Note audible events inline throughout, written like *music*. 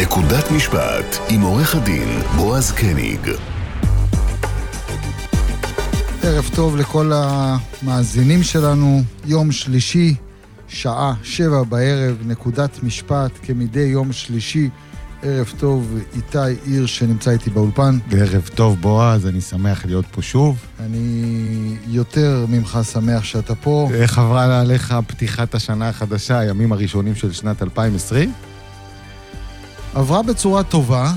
נקודת משפט עם עורך הדין בועז קניג. ערב טוב לכל המאזינים שלנו, יום שלישי, שעה שבע בערב, נקודת משפט, כמדי יום שלישי. ערב טוב, איתי עיר שנמצא איתי באולפן. ערב טוב, בועז, אני שמח להיות פה שוב. אני יותר ממך שמח שאתה פה. איך עברה עליך פתיחת השנה החדשה, הימים הראשונים של שנת 2020? עברה בצורה טובה,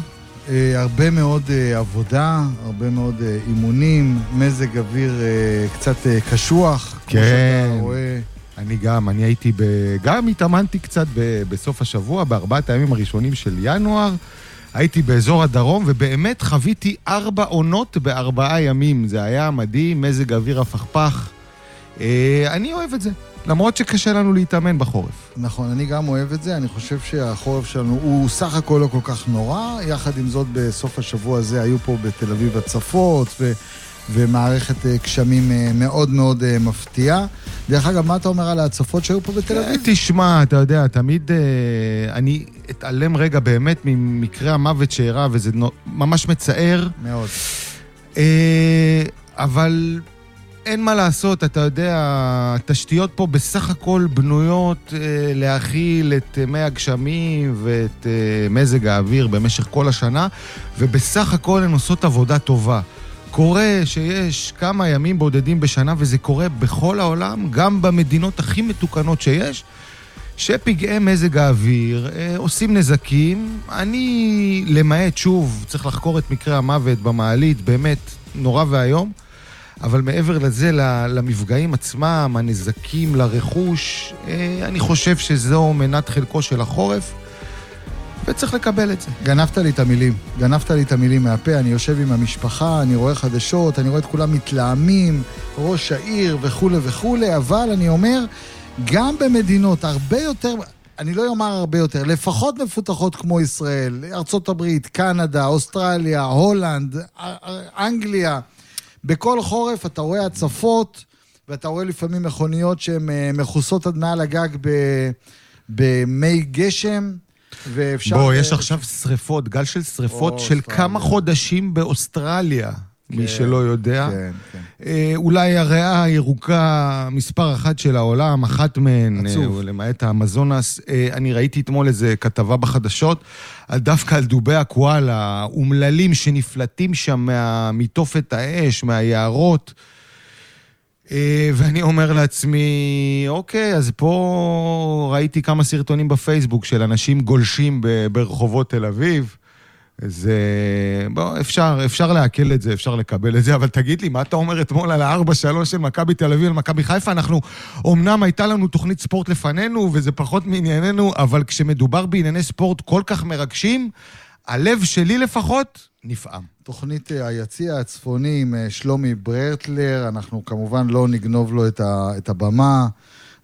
אה, הרבה מאוד אה, עבודה, הרבה מאוד אה, אימונים, מזג אוויר אה, קצת אה, קשוח. כמו כן. שאתה רואה. אני גם, אני הייתי ב... גם התאמנתי קצת ב... בסוף השבוע, בארבעת הימים הראשונים של ינואר. הייתי באזור הדרום, ובאמת חוויתי ארבע עונות בארבעה ימים. זה היה מדהים, מזג אוויר הפכפך. אה, אני אוהב את זה, למרות שקשה לנו להתאמן בחורף. נכון, אני גם אוהב את זה, אני חושב שהחורף שלנו הוא סך הכל לא כל כך נורא, יחד עם זאת בסוף השבוע הזה היו פה בתל אביב הצפות ו... ומערכת אה, גשמים אה, מאוד מאוד אה, מפתיעה. דרך אגב, מה אתה אומר על ההצפות שהיו פה בתל אביב? תשמע, אתה יודע, תמיד אני אתעלם רגע באמת ממקרה המוות שאירע, וזה ממש מצער. מאוד. אבל אין מה לעשות, אתה יודע, התשתיות פה בסך הכל בנויות אה, להכיל את אה, מי הגשמים ואת אה, מזג האוויר במשך כל השנה, ובסך הכל הן עושות עבודה טובה. קורה שיש כמה ימים בודדים בשנה, וזה קורה בכל העולם, גם במדינות הכי מתוקנות שיש, שפגעי מזג האוויר אה, עושים נזקים. אני, למעט, שוב, צריך לחקור את מקרה המוות במעלית, באמת נורא ואיום, אבל מעבר לזה, למפגעים עצמם, הנזקים לרכוש, אה, אני חושב שזו מנת חלקו של החורף, וצריך לקבל את זה. גנבת לי את המילים, גנבת לי את המילים מהפה, אני יושב עם המשפחה, אני רואה חדשות, אני רואה את כולם מתלהמים, ראש העיר וכולי וכולי, אבל אני אומר, גם במדינות הרבה יותר, אני לא אומר הרבה יותר, לפחות מפותחות כמו ישראל, הברית, קנדה, אוסטרליה, הולנד, אנגליה, בכל חורף אתה רואה הצפות, ואתה רואה לפעמים מכוניות שהן אה, מכוסות עד מעל הגג ב- במי גשם, ואפשר... בוא, אה, יש עכשיו שריפות, גל של שריפות של. כמה חודשים באוסטרליה, מי כן, שלא יודע. כן, כן. אה, אולי הריאה הירוקה מספר אחת של העולם, אחת מהן, עצוב. אה, למעט האמזונס. אה, אני ראיתי אתמול איזה כתבה בחדשות, על דווקא על דובי הקואלה, האומללים שנפלטים שם מה- מתופת האש, מהיערות. ואני אומר לעצמי, אוקיי, אז פה ראיתי כמה סרטונים בפייסבוק של אנשים גולשים ברחובות תל אביב. זה... בוא, אפשר, אפשר לעכל את זה, אפשר לקבל את זה, אבל תגיד לי, מה אתה אומר אתמול על ה-4-3 של מכבי תל אביב על מכבי חיפה? אנחנו, אמנם הייתה לנו תוכנית ספורט לפנינו, וזה פחות מענייננו, אבל כשמדובר בענייני ספורט כל כך מרגשים, הלב שלי לפחות נפעם. תוכנית אה, היציע הצפוני עם אה, שלומי ברטלר, אנחנו כמובן לא נגנוב לו את הבמה,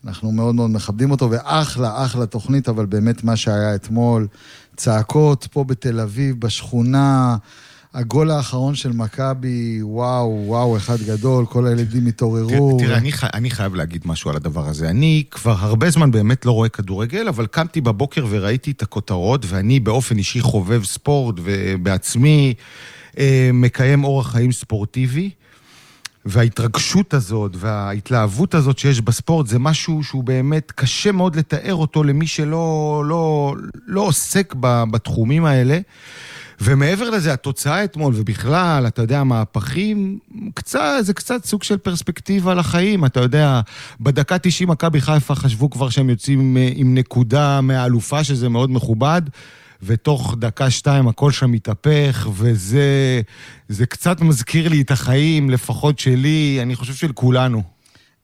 אנחנו מאוד מאוד מכבדים אותו, ואחלה, אחלה תוכנית, אבל באמת מה שהיה אתמול, צעקות פה בתל אביב, בשכונה, הגול האחרון של מכבי, וואו, וואו, אחד גדול, כל הילדים התעוררו. תראה, אני, חי- אני חייב להגיד משהו על הדבר הזה. אני כבר הרבה זמן באמת לא רואה כדורגל, אבל קמתי בבוקר וראיתי את הכותרות, ואני באופן אישי חובב ספורט, ובעצמי אה, מקיים אורח חיים ספורטיבי. וההתרגשות הזאת וההתלהבות הזאת שיש בספורט זה משהו שהוא באמת קשה מאוד לתאר אותו למי שלא לא, לא עוסק בתחומים האלה. ומעבר לזה, התוצאה אתמול, ובכלל, אתה יודע, מהפכים, קצת, זה קצת סוג של פרספקטיבה לחיים. אתה יודע, בדקה 90 מכבי חיפה חשבו כבר שהם יוצאים עם, עם נקודה מהאלופה, שזה מאוד מכובד. ותוך דקה-שתיים הכל שם מתהפך, וזה זה קצת מזכיר לי את החיים, לפחות שלי, אני חושב של כולנו.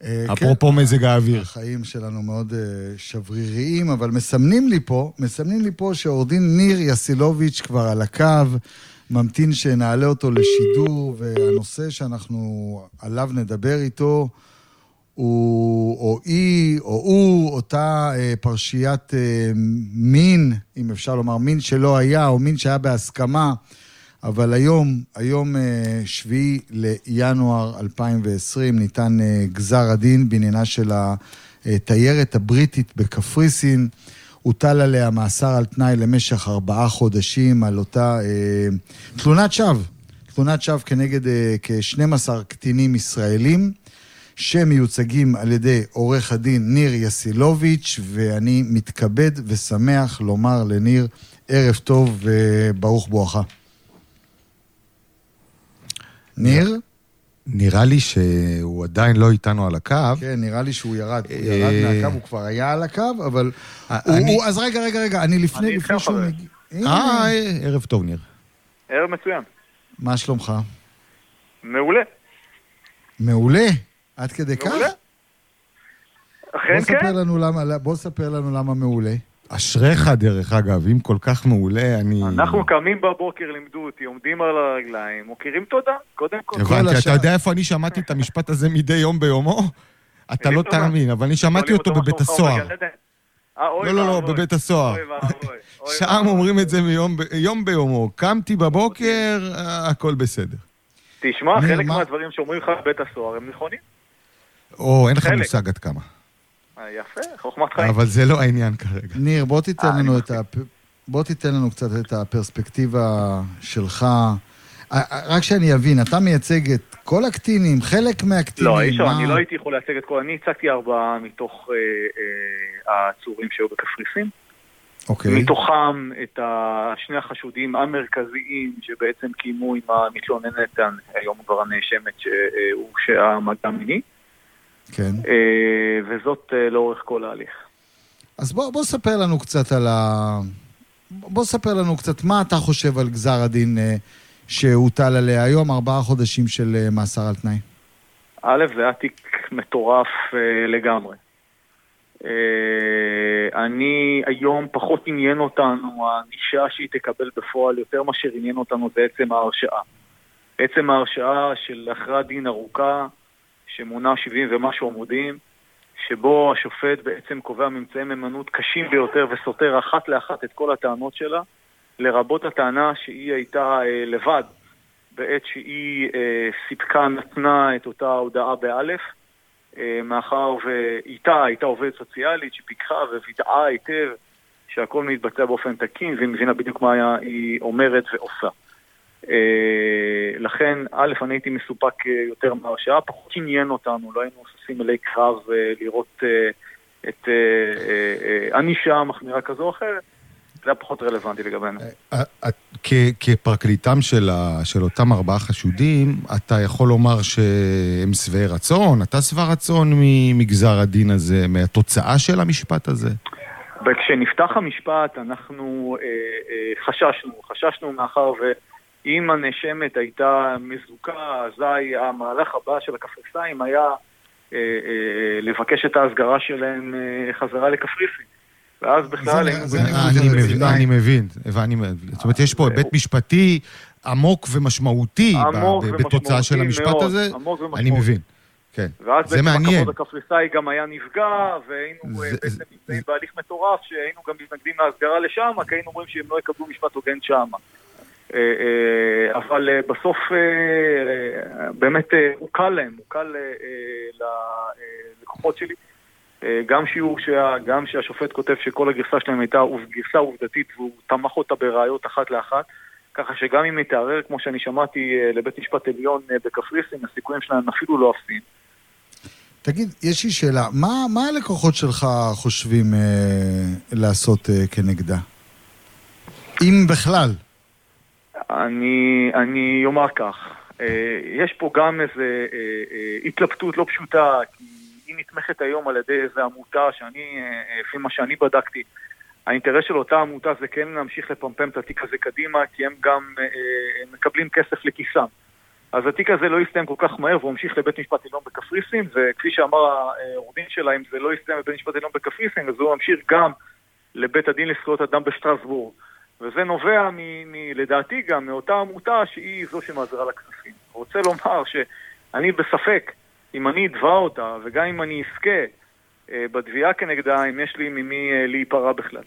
אה, אפרופו מזג האוויר. החיים שלנו מאוד אה, שבריריים, אבל מסמנים לי פה, מסמנים לי פה שעורך דין ניר יסילוביץ' כבר על הקו, ממתין שנעלה אותו לשידור, והנושא שאנחנו עליו נדבר איתו הוא או היא או הוא, אותה אה, פרשיית אה, מין, אם אפשר לומר, מין שלא היה, או מין שהיה בהסכמה. אבל היום, היום אה, שביעי לינואר 2020, ניתן אה, גזר הדין בעניינה של התיירת הבריטית בקפריסין. הוטל עליה מאסר על תנאי למשך ארבעה חודשים על אותה אה, תלונת שווא. תלונת שווא כנגד אה, כ-12 קטינים ישראלים. שמיוצגים על ידי עורך הדין ניר יסילוביץ', ואני מתכבד ושמח לומר לניר ערב טוב וברוך בואכה. ניר? נראה לי שהוא עדיין לא איתנו על הקו. כן, נראה לי שהוא ירד. הוא ירד מהקו, הוא כבר היה על הקו, אבל... הוא, אז רגע, רגע, רגע, אני לפני, לפני שהוא. אה, ערב טוב, ניר. ערב מצוין. מה שלומך? מעולה. מעולה? עד כדי כך? מעולה. אכן בוא ספר כן. לנו למה, בוא ספר לנו למה מעולה. אשריך, דרך אגב, אם כל כך מעולה, אני... אנחנו קמים בבוקר, לימדו אותי, עומדים על הרגליים, מוקירים תודה, קודם כל. הבנתי, השאר- אתה יודע איפה אני שמעתי את המשפט הזה מדי יום ביומו? אתה לא? תאמין, אבל אני שמעתי אותו בבית הסוהר. אה, לא, לא, לא. בבית הסוהר. *laughs* שם. אומרים את זה יום ביומו. קמתי בבוקר, אה, הכל בסדר. תשמע, חלק מה- מהדברים שאומרים לך בבית הסוהר הם נכונים. או, אין לך. מושג עד כמה. אה, יפה, חוכמת חיים. אבל זה לא העניין כרגע. ניר, בוא תיתן אה, לנו את ה... בוא תיתן לנו קצת את הפרספקטיבה שלך. אה, רק שאני אבין, אתה מייצג את כל הקטינים, חלק מהקטינים. לא, אי אפשר, מה- אני לא הייתי יכול לייצג את כל... אני הצגתי ארבעה מתוך אה, אה, העצורים שהיו בקפריסין. אוקיי. מתוכם את ה- שני החשודים המרכזיים שבעצם קיימו עם המתלוננת, היום כבר הנאשמת שהורשעה מגע מיני, כן. אה, וזאת אה, לאורך כל ההליך. אז בוא, בוא ספר לנו קצת על ה... בוא ספר לנו קצת מה אתה חושב על גזר הדין אה, שהוטל עליה היום, ארבעה חודשים של מאסר על תנאי. א', זה היה תיק מטורף לגמרי. אני, היום פחות עניין אותנו הענישה שהיא תקבל בפועל, יותר מאשר עניין אותנו זה עצם ההרשעה. עצם ההרשעה של הכרעת דין ארוכה, שמונה 70 ומשהו עמודים, שבו השופט בעצם קובע ממצאי מהימנות קשים ביותר וסותר אחת לאחת את כל הטענות שלה, לרבות הטענה שהיא הייתה אה, לבד בעת שהיא אה, סיפקה, נתנה את אותה הודעה באלף, אה, מאחר ואיתה הייתה עובדת סוציאלית שפיקחה ווידאה היטב שהכל מתבצע באופן תקין והיא מבינה בדיוק מה היא אומרת ועושה. אה, לכן, א', אני הייתי מסופק אה, יותר מהרשעה, פחות עניין אותנו, לא היינו עושים אלי קרב אה, לראות את ענישה מחמירה כזו או אחרת. זה היה פחות רלוונטי לגבינו. כפרקליטם של ה- של אותם ארבעה חשודים, אתה יכול לומר שהם שבעי רצון? אתה שבע רצון מגזר הדין הזה, מהתוצאה של המשפט הזה? וכשנפתח המשפט אנחנו אה, אה, חששנו, חששנו מאחר ואם הנאשמת הייתה מזוקה, אזי המהלך הבא של הקפריסאים היה אה, אה, לבקש את ההסגרה שלהם אה, חזרה לקפריסין. ואז בכלל אני. מבין. זאת אומרת, יש פה היבט משפטי עמוק ומשמעותי בתוצאה של המשפט הזה. עמוק אני. מבין, כן. ואז זה בעצם מעניין. הכבוד הקפריסאי גם היה נפגע, והיינו אה, זה- בעצם נמצאים בהליך מטורף, שהיינו גם מתנגדים להסגרה לשם, כי היינו אומרים שהם לא יקבלו משפט הוגן שם. אה, אה, אבל אה, בסוף באמת אה, הוקל להם, אה, אה, ללקוחות שלי. גם שהיא הורשעה, גם שהשופט כותב שכל הגרסה שלהם הייתה גרסה עובדתית והוא תמך אותה בראיות אחת לאחת. ככה שגם אם היא תערער, כמו שאני שמעתי, לבית משפט עליון בקפריסין, הסיכויים שלהם אפילו לא אפסיים. תגיד, יש לי שאלה, מה, מה הלקוחות שלך חושבים אה, לעשות אה, כנגדה? אם בכלל. אני, אני אומר כך, אה, יש פה גם איזה אה, אה, התלבטות לא פשוטה, כי היא נתמכת היום על ידי איזו עמותה שאני, לפי מה שאני בדקתי, האינטרס של אותה עמותה זה כן להמשיך לפמפם את התיק הזה קדימה, כי הם גם אה, מקבלים כסף לכיסם. אז התיק הזה לא יסתיים כל כך מהר והוא המשיך לבית משפט עליון בקפריסין, וכפי שאמר העורך דין שלה, אם זה לא יסתיים בבית משפט עליון בקפריסין, אז הוא ממשיך גם לבית הדין לזכויות אדם בשטרסבורג. וזה נובע, מ, מ, לדעתי גם, מאותה עמותה שהיא זו שמעזרה לכספים. רוצה לומר שאני בספק אם אני אתבע אותה, וגם אם אני אזכה אה, בתביעה כנגדה, אם יש לי ממי אה, להיפרע בכלל.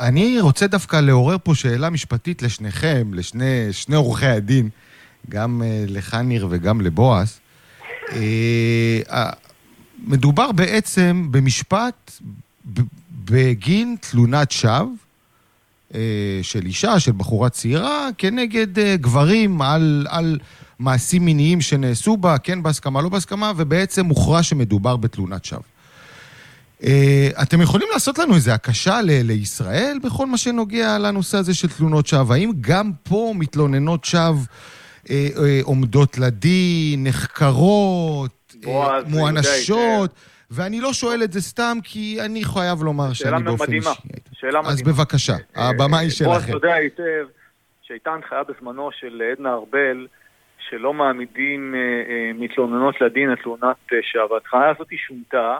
אני רוצה דווקא לעורר פה שאלה משפטית לשניכם, לשני שני עורכי הדין, גם אה, לך ניר וגם לבועז. מדובר בעצם במשפט בגין תלונת שווא של אישה, של בחורה צעירה, כנגד אה, גברים על, על מעשים מיניים שנעשו בה, כן בהסכמה, לא בהסכמה, ובעצם הוכרע שמדובר בתלונת שווא. אה, אתם יכולים לעשות לנו איזו הקשה ל- לישראל בכל מה שנוגע לנושא הזה של תלונות שווא? האם גם פה מתלוננות שווא אה, אה, עומדות לדין, נחקרות, אה, מוענשות? ואני לא שואל את זה סתם, כי אני חייב לומר שאני באופן. אישי... שאלה אז מדהימה. בבקשה, הבמה היא בועז, שלכם. יודע היטב שהייתה הנחיה בזמנו של עדנה ארבל שלא מעמידים אה, אה, מתלוננות לדין על תלונת אה, שווא. ההנחיה הזאת שונתה.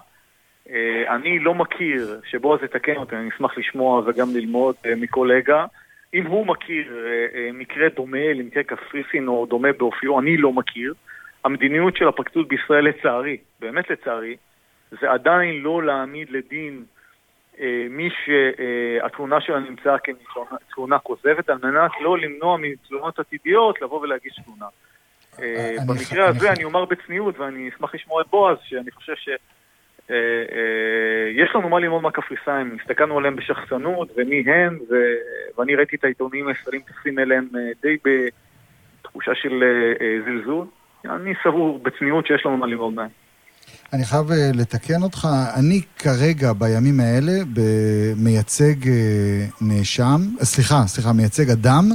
אה, אני לא מכיר, שבועז יתקן אותי, אני אשמח לשמוע וגם ללמוד אה, מקולגה. אם הוא מכיר אה, אה, מקרה דומה למקרה קפריסין או דומה באופיו, אני לא מכיר. המדיניות של הפרקליטות בישראל, לצערי, באמת לצערי, זה עדיין לא להעמיד לדין אה, מי שהתלונה שלה נמצאה כתלונה כוזבת, על מנת לא למנוע מתלונות עתידיות לבוא ולהגיש תלונה. אה, במקרה הזה אני אומר בצניעות, ואני אשמח לשמוע את בועז, שאני חושב ש... אה, אה, יש לנו מה ללמוד מהקפריסאים, הסתכלנו עליהם בשחצנות, ומי הם, ו... ואני ראיתי את העיתונים הישראלים מתייחסים אליהם אה, די בתחושה של אה, אה, זלזול. אני סבור בצניעות שיש לנו מה ללמוד מהם. אני חייב אה, לתקן אותך, אני כרגע, בימים האלה, ב- מייצג אה, נאשם, אה, סליחה, סליחה, מייצג אדם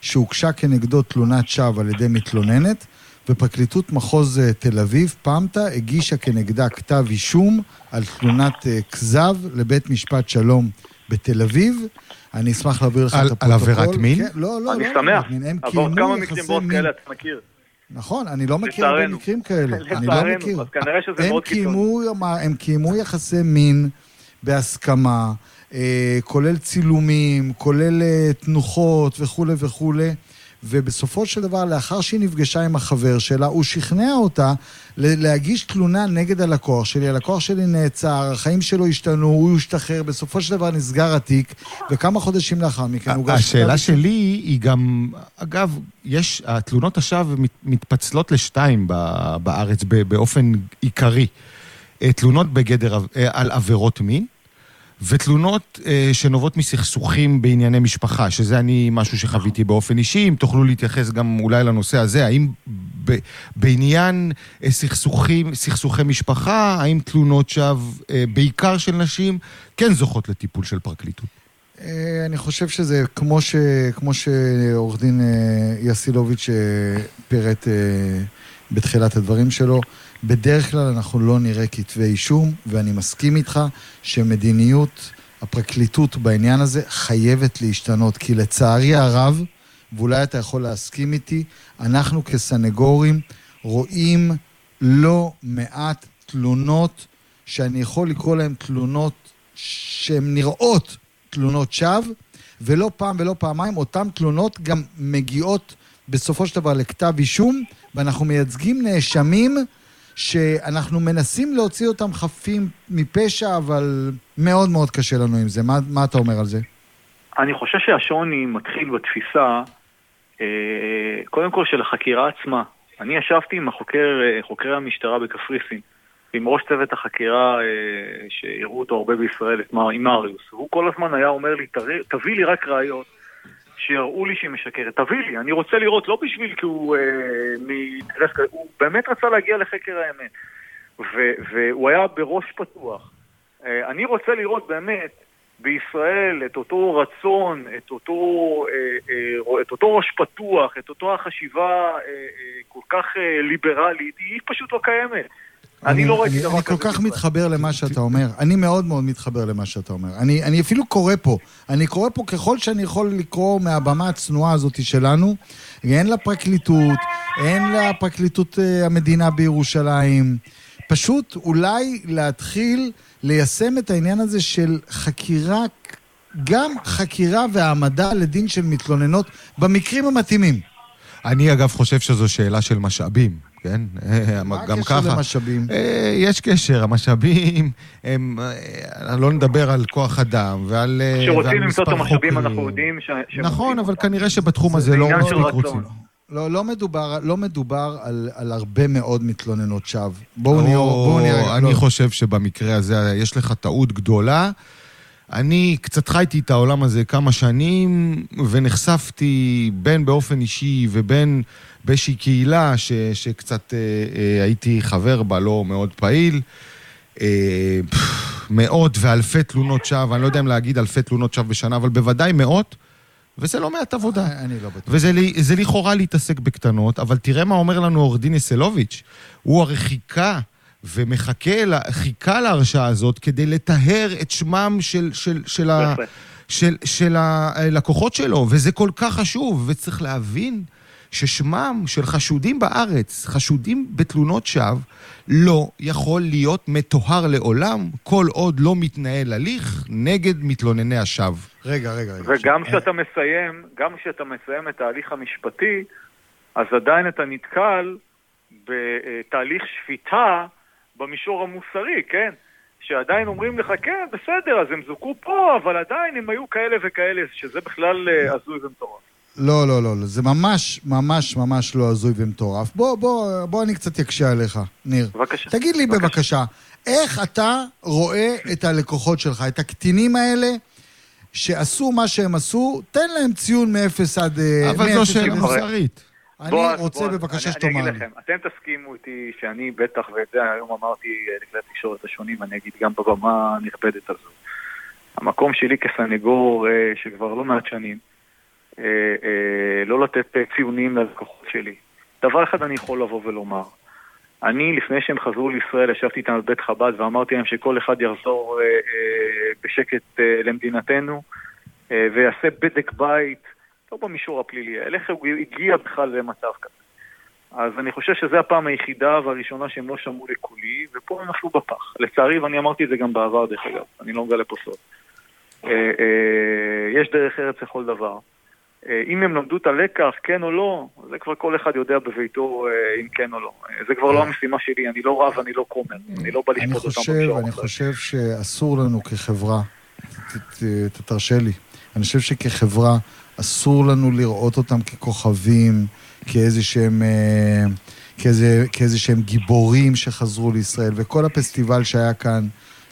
שהוגשה כנגדו תלונת שווא על ידי מתלוננת, ופרקליטות מחוז תל אביב, פמטה, הגישה כנגדה כתב אישום על תלונת כזב לבית משפט שלום בתל אביב. אני אשמח להעביר לך על- את על הפרוטוקול. עבירת מין? כן, לא, לא, אני לא. שמח, אבל עוד קיימו כמה מקרים. כאלה אתה מכיר. נכון, אני לא מכיר הרבה. מקרים כאלה. אני לא מכיר. אז כנראה שזה מאוד קיצוני. הם קיימו יחסי מין בהסכמה, אה, כולל צילומים, כולל אה, תנוחות וכולי וכולי. ובסופו של דבר, לאחר שהיא נפגשה עם החבר שלה, הוא שכנע אותה להגיש תלונה נגד הלקוח שלי. הלקוח שלי נעצר, החיים שלו השתנו, הוא השתחרר, בסופו של דבר נסגר התיק, וכמה חודשים לאחר מכן הוגש... השאלה. שלי היא גם, אגב, יש, התלונות השווא מת- מתפצלות לשתיים בארץ באופן עיקרי. אה, תלונות בגדר אה, על עבירות מין, ותלונות אה, שנובעות מסכסוכים בענייני משפחה, שזה אני משהו שחוויתי באופן אישי, אם תוכלו להתייחס גם אולי לנושא הזה, האם ב, בעניין אה, סכסוכים, סכסוכי משפחה, האם תלונות שווא, אה, בעיקר של נשים, כן זוכות לטיפול של פרקליטות? אה, אני חושב שזה כמו, ש, כמו שעורך דין אה, יסילוביץ' אה, פירט אה, בתחילת הדברים שלו, בדרך כלל אנחנו לא נראה כתבי אישום, ואני מסכים איתך שמדיניות הפרקליטות בעניין הזה חייבת להשתנות, כי לצערי הרב, ואולי אתה יכול להסכים איתי, אנחנו כסנגורים רואים לא מעט תלונות שאני יכול לקרוא להן תלונות שהן נראות תלונות שווא, ולא פעם ולא פעמיים, אותן תלונות גם מגיעות בסופו של דבר לכתב אישום, ואנחנו מייצגים נאשמים שאנחנו מנסים להוציא אותם חפים מפשע, אבל מאוד מאוד קשה לנו עם זה. מה, מה אתה אומר על זה? אני חושב שהשוני מתחיל בתפיסה, אה, קודם כל של החקירה עצמה. אני ישבתי עם החוקר, אה, חוקרי המשטרה בקפריסין, עם ראש צוות החקירה אה, שהראו אותו הרבה בישראל, את מר, עם מריוס. והוא כל הזמן היה אומר לי, "תראה- תביא לי רק ראיות שיראו לי שהיא משקרת. תביא לי, אני רוצה לראות, לא בשביל כי הוא אה, כזה, הוא באמת רצה להגיע לחקר האמת. ו- והוא היה בראש פתוח. אה, אני רוצה לראות באמת בישראל את אותו רצון, את אותו, אה, אה, את אותו ראש פתוח, את אותו החשיבה אה, אה, כל כך אה, ליברלית, היא פשוט לא קיימת. אני לא ראיתי אני, דבר אני כזה. כל כך. מתחבר למה שאתה אומר. אני מאוד מאוד מתחבר למה שאתה אומר. אני, אני אפילו קורא פה. אני קורא פה ככל שאני יכול לקרוא מהבמה הצנועה הזאת שלנו. הן לפרקליטות, הן לפרקליטות אה, המדינה בירושלים. פשוט אולי להתחיל ליישם את העניין הזה של חקירה, גם חקירה והעמדה לדין של מתלוננות במקרים המתאימים. אני אגב חושב שזו שאלה של משאבים, כן? אה, *laughs* מה גם הקשר ככה. למשאבים? אה, יש קשר, המשאבים, הם, אה, לא נדבר על כוח אדם ועל אה, כשרוצים למצוא את המשאבים חוקרים. אנחנו יודעים ש... נכון, אבל. כנראה שבתחום הזה זה לא מספיק. רוצים. לא, לא מדובר, לא מדובר על, על הרבה מאוד מתלוננות שווא. בואו נהיה... או, אני לא. חושב שבמקרה הזה יש לך טעות גדולה, אני קצת חייתי את העולם הזה כמה שנים, ונחשפתי בין באופן אישי ובין באיזושהי קהילה ש, שקצת אה, אה, הייתי חבר בה, לא מאוד פעיל. אה, מאות ואלפי תלונות שווא, אני לא יודע אם להגיד אלפי תלונות שווא בשנה, אבל בוודאי מאות, וזה לא מעט עבודה. אני לא בטוח. וזה לכאורה להתעסק בקטנות, אבל תראה מה אומר לנו עורך דין יסלוביץ'. הוא הרי חיכה ומחכה, לה, חיכה להרשעה הזאת כדי לטהר את שמם של, של, של, ה, של, של הלקוחות שלו, וזה כל כך חשוב, וצריך להבין ששמם של חשודים בארץ, חשודים בתלונות שווא, לא יכול להיות מטוהר לעולם, כל עוד לא מתנהל הליך נגד מתלונני השווא. רגע, רגע, רגע. וגם כשאתה מסיים, גם כשאתה מסיים את ההליך המשפטי, אז עדיין אתה נתקל בתהליך שפיטה במישור המוסרי, כן? שעדיין אומרים לך, כן, בסדר, אז הם זוכו פה, אבל עדיין הם היו כאלה וכאלה, שזה בכלל אה, הזוי ומטורף. לא, לא, לא, לא, זה ממש, ממש, ממש לא הזוי ומטורף. בוא, בוא, בוא אני קצת אקשה עליך, ניר. בבקשה. תגיד לי בבקשה, בבקשה איך אתה רואה את הלקוחות שלך, את הקטינים האלה שעשו מה שהם עשו, תן להם ציון מ-0 עד... אה, אבל זו שאלה מוסרית. אני בוא, רוצה בוא, בבקשה שתאמר לי. אני אגיד לכם, אתם תסכימו איתי שאני בטח, ואת זה היום אמרתי לכלי התקשורת השונים, אני אגיד גם בבמה הנכבדת הזו. המקום שלי כסנגור אה, שכבר לא מעט שנים, אה, אה, לא לתת ציונים ללקוחות שלי. דבר אחד אני יכול לבוא ולומר. אני, לפני שהם חזרו לישראל, ישבתי איתם בבית חב"ד ואמרתי להם שכל אחד יחזור אה, אה, בשקט אה, למדינתנו אה, ויעשה בדק בית, לא במישור הפלילי, איך הוא הגיע בכלל למצב כזה. אז אני חושב שזו הפעם היחידה והראשונה שהם לא שמעו לקולי, ופה הם נפלו בפח. לצערי, ואני אמרתי את זה גם בעבר דרך אגב, אני לא מגלה פה סוד. אה, אה, יש דרך ארץ לכל דבר. אה, אם הם למדו את הלקח, כן או לא, זה כבר כל אחד יודע בביתו אם כן או לא. זה כבר לא המשימה שלי, אני לא רב, אני לא כומר, אני לא בא לשפוט אותם בקשור. אני חושב שאסור לנו כחברה, תרשה לי, אני חושב שכחברה אסור לנו לראות אותם ככוכבים, כאיזה שהם... כאיזה, כאיזה שהם גיבורים שחזרו לישראל, וכל הפסטיבל שהיה כאן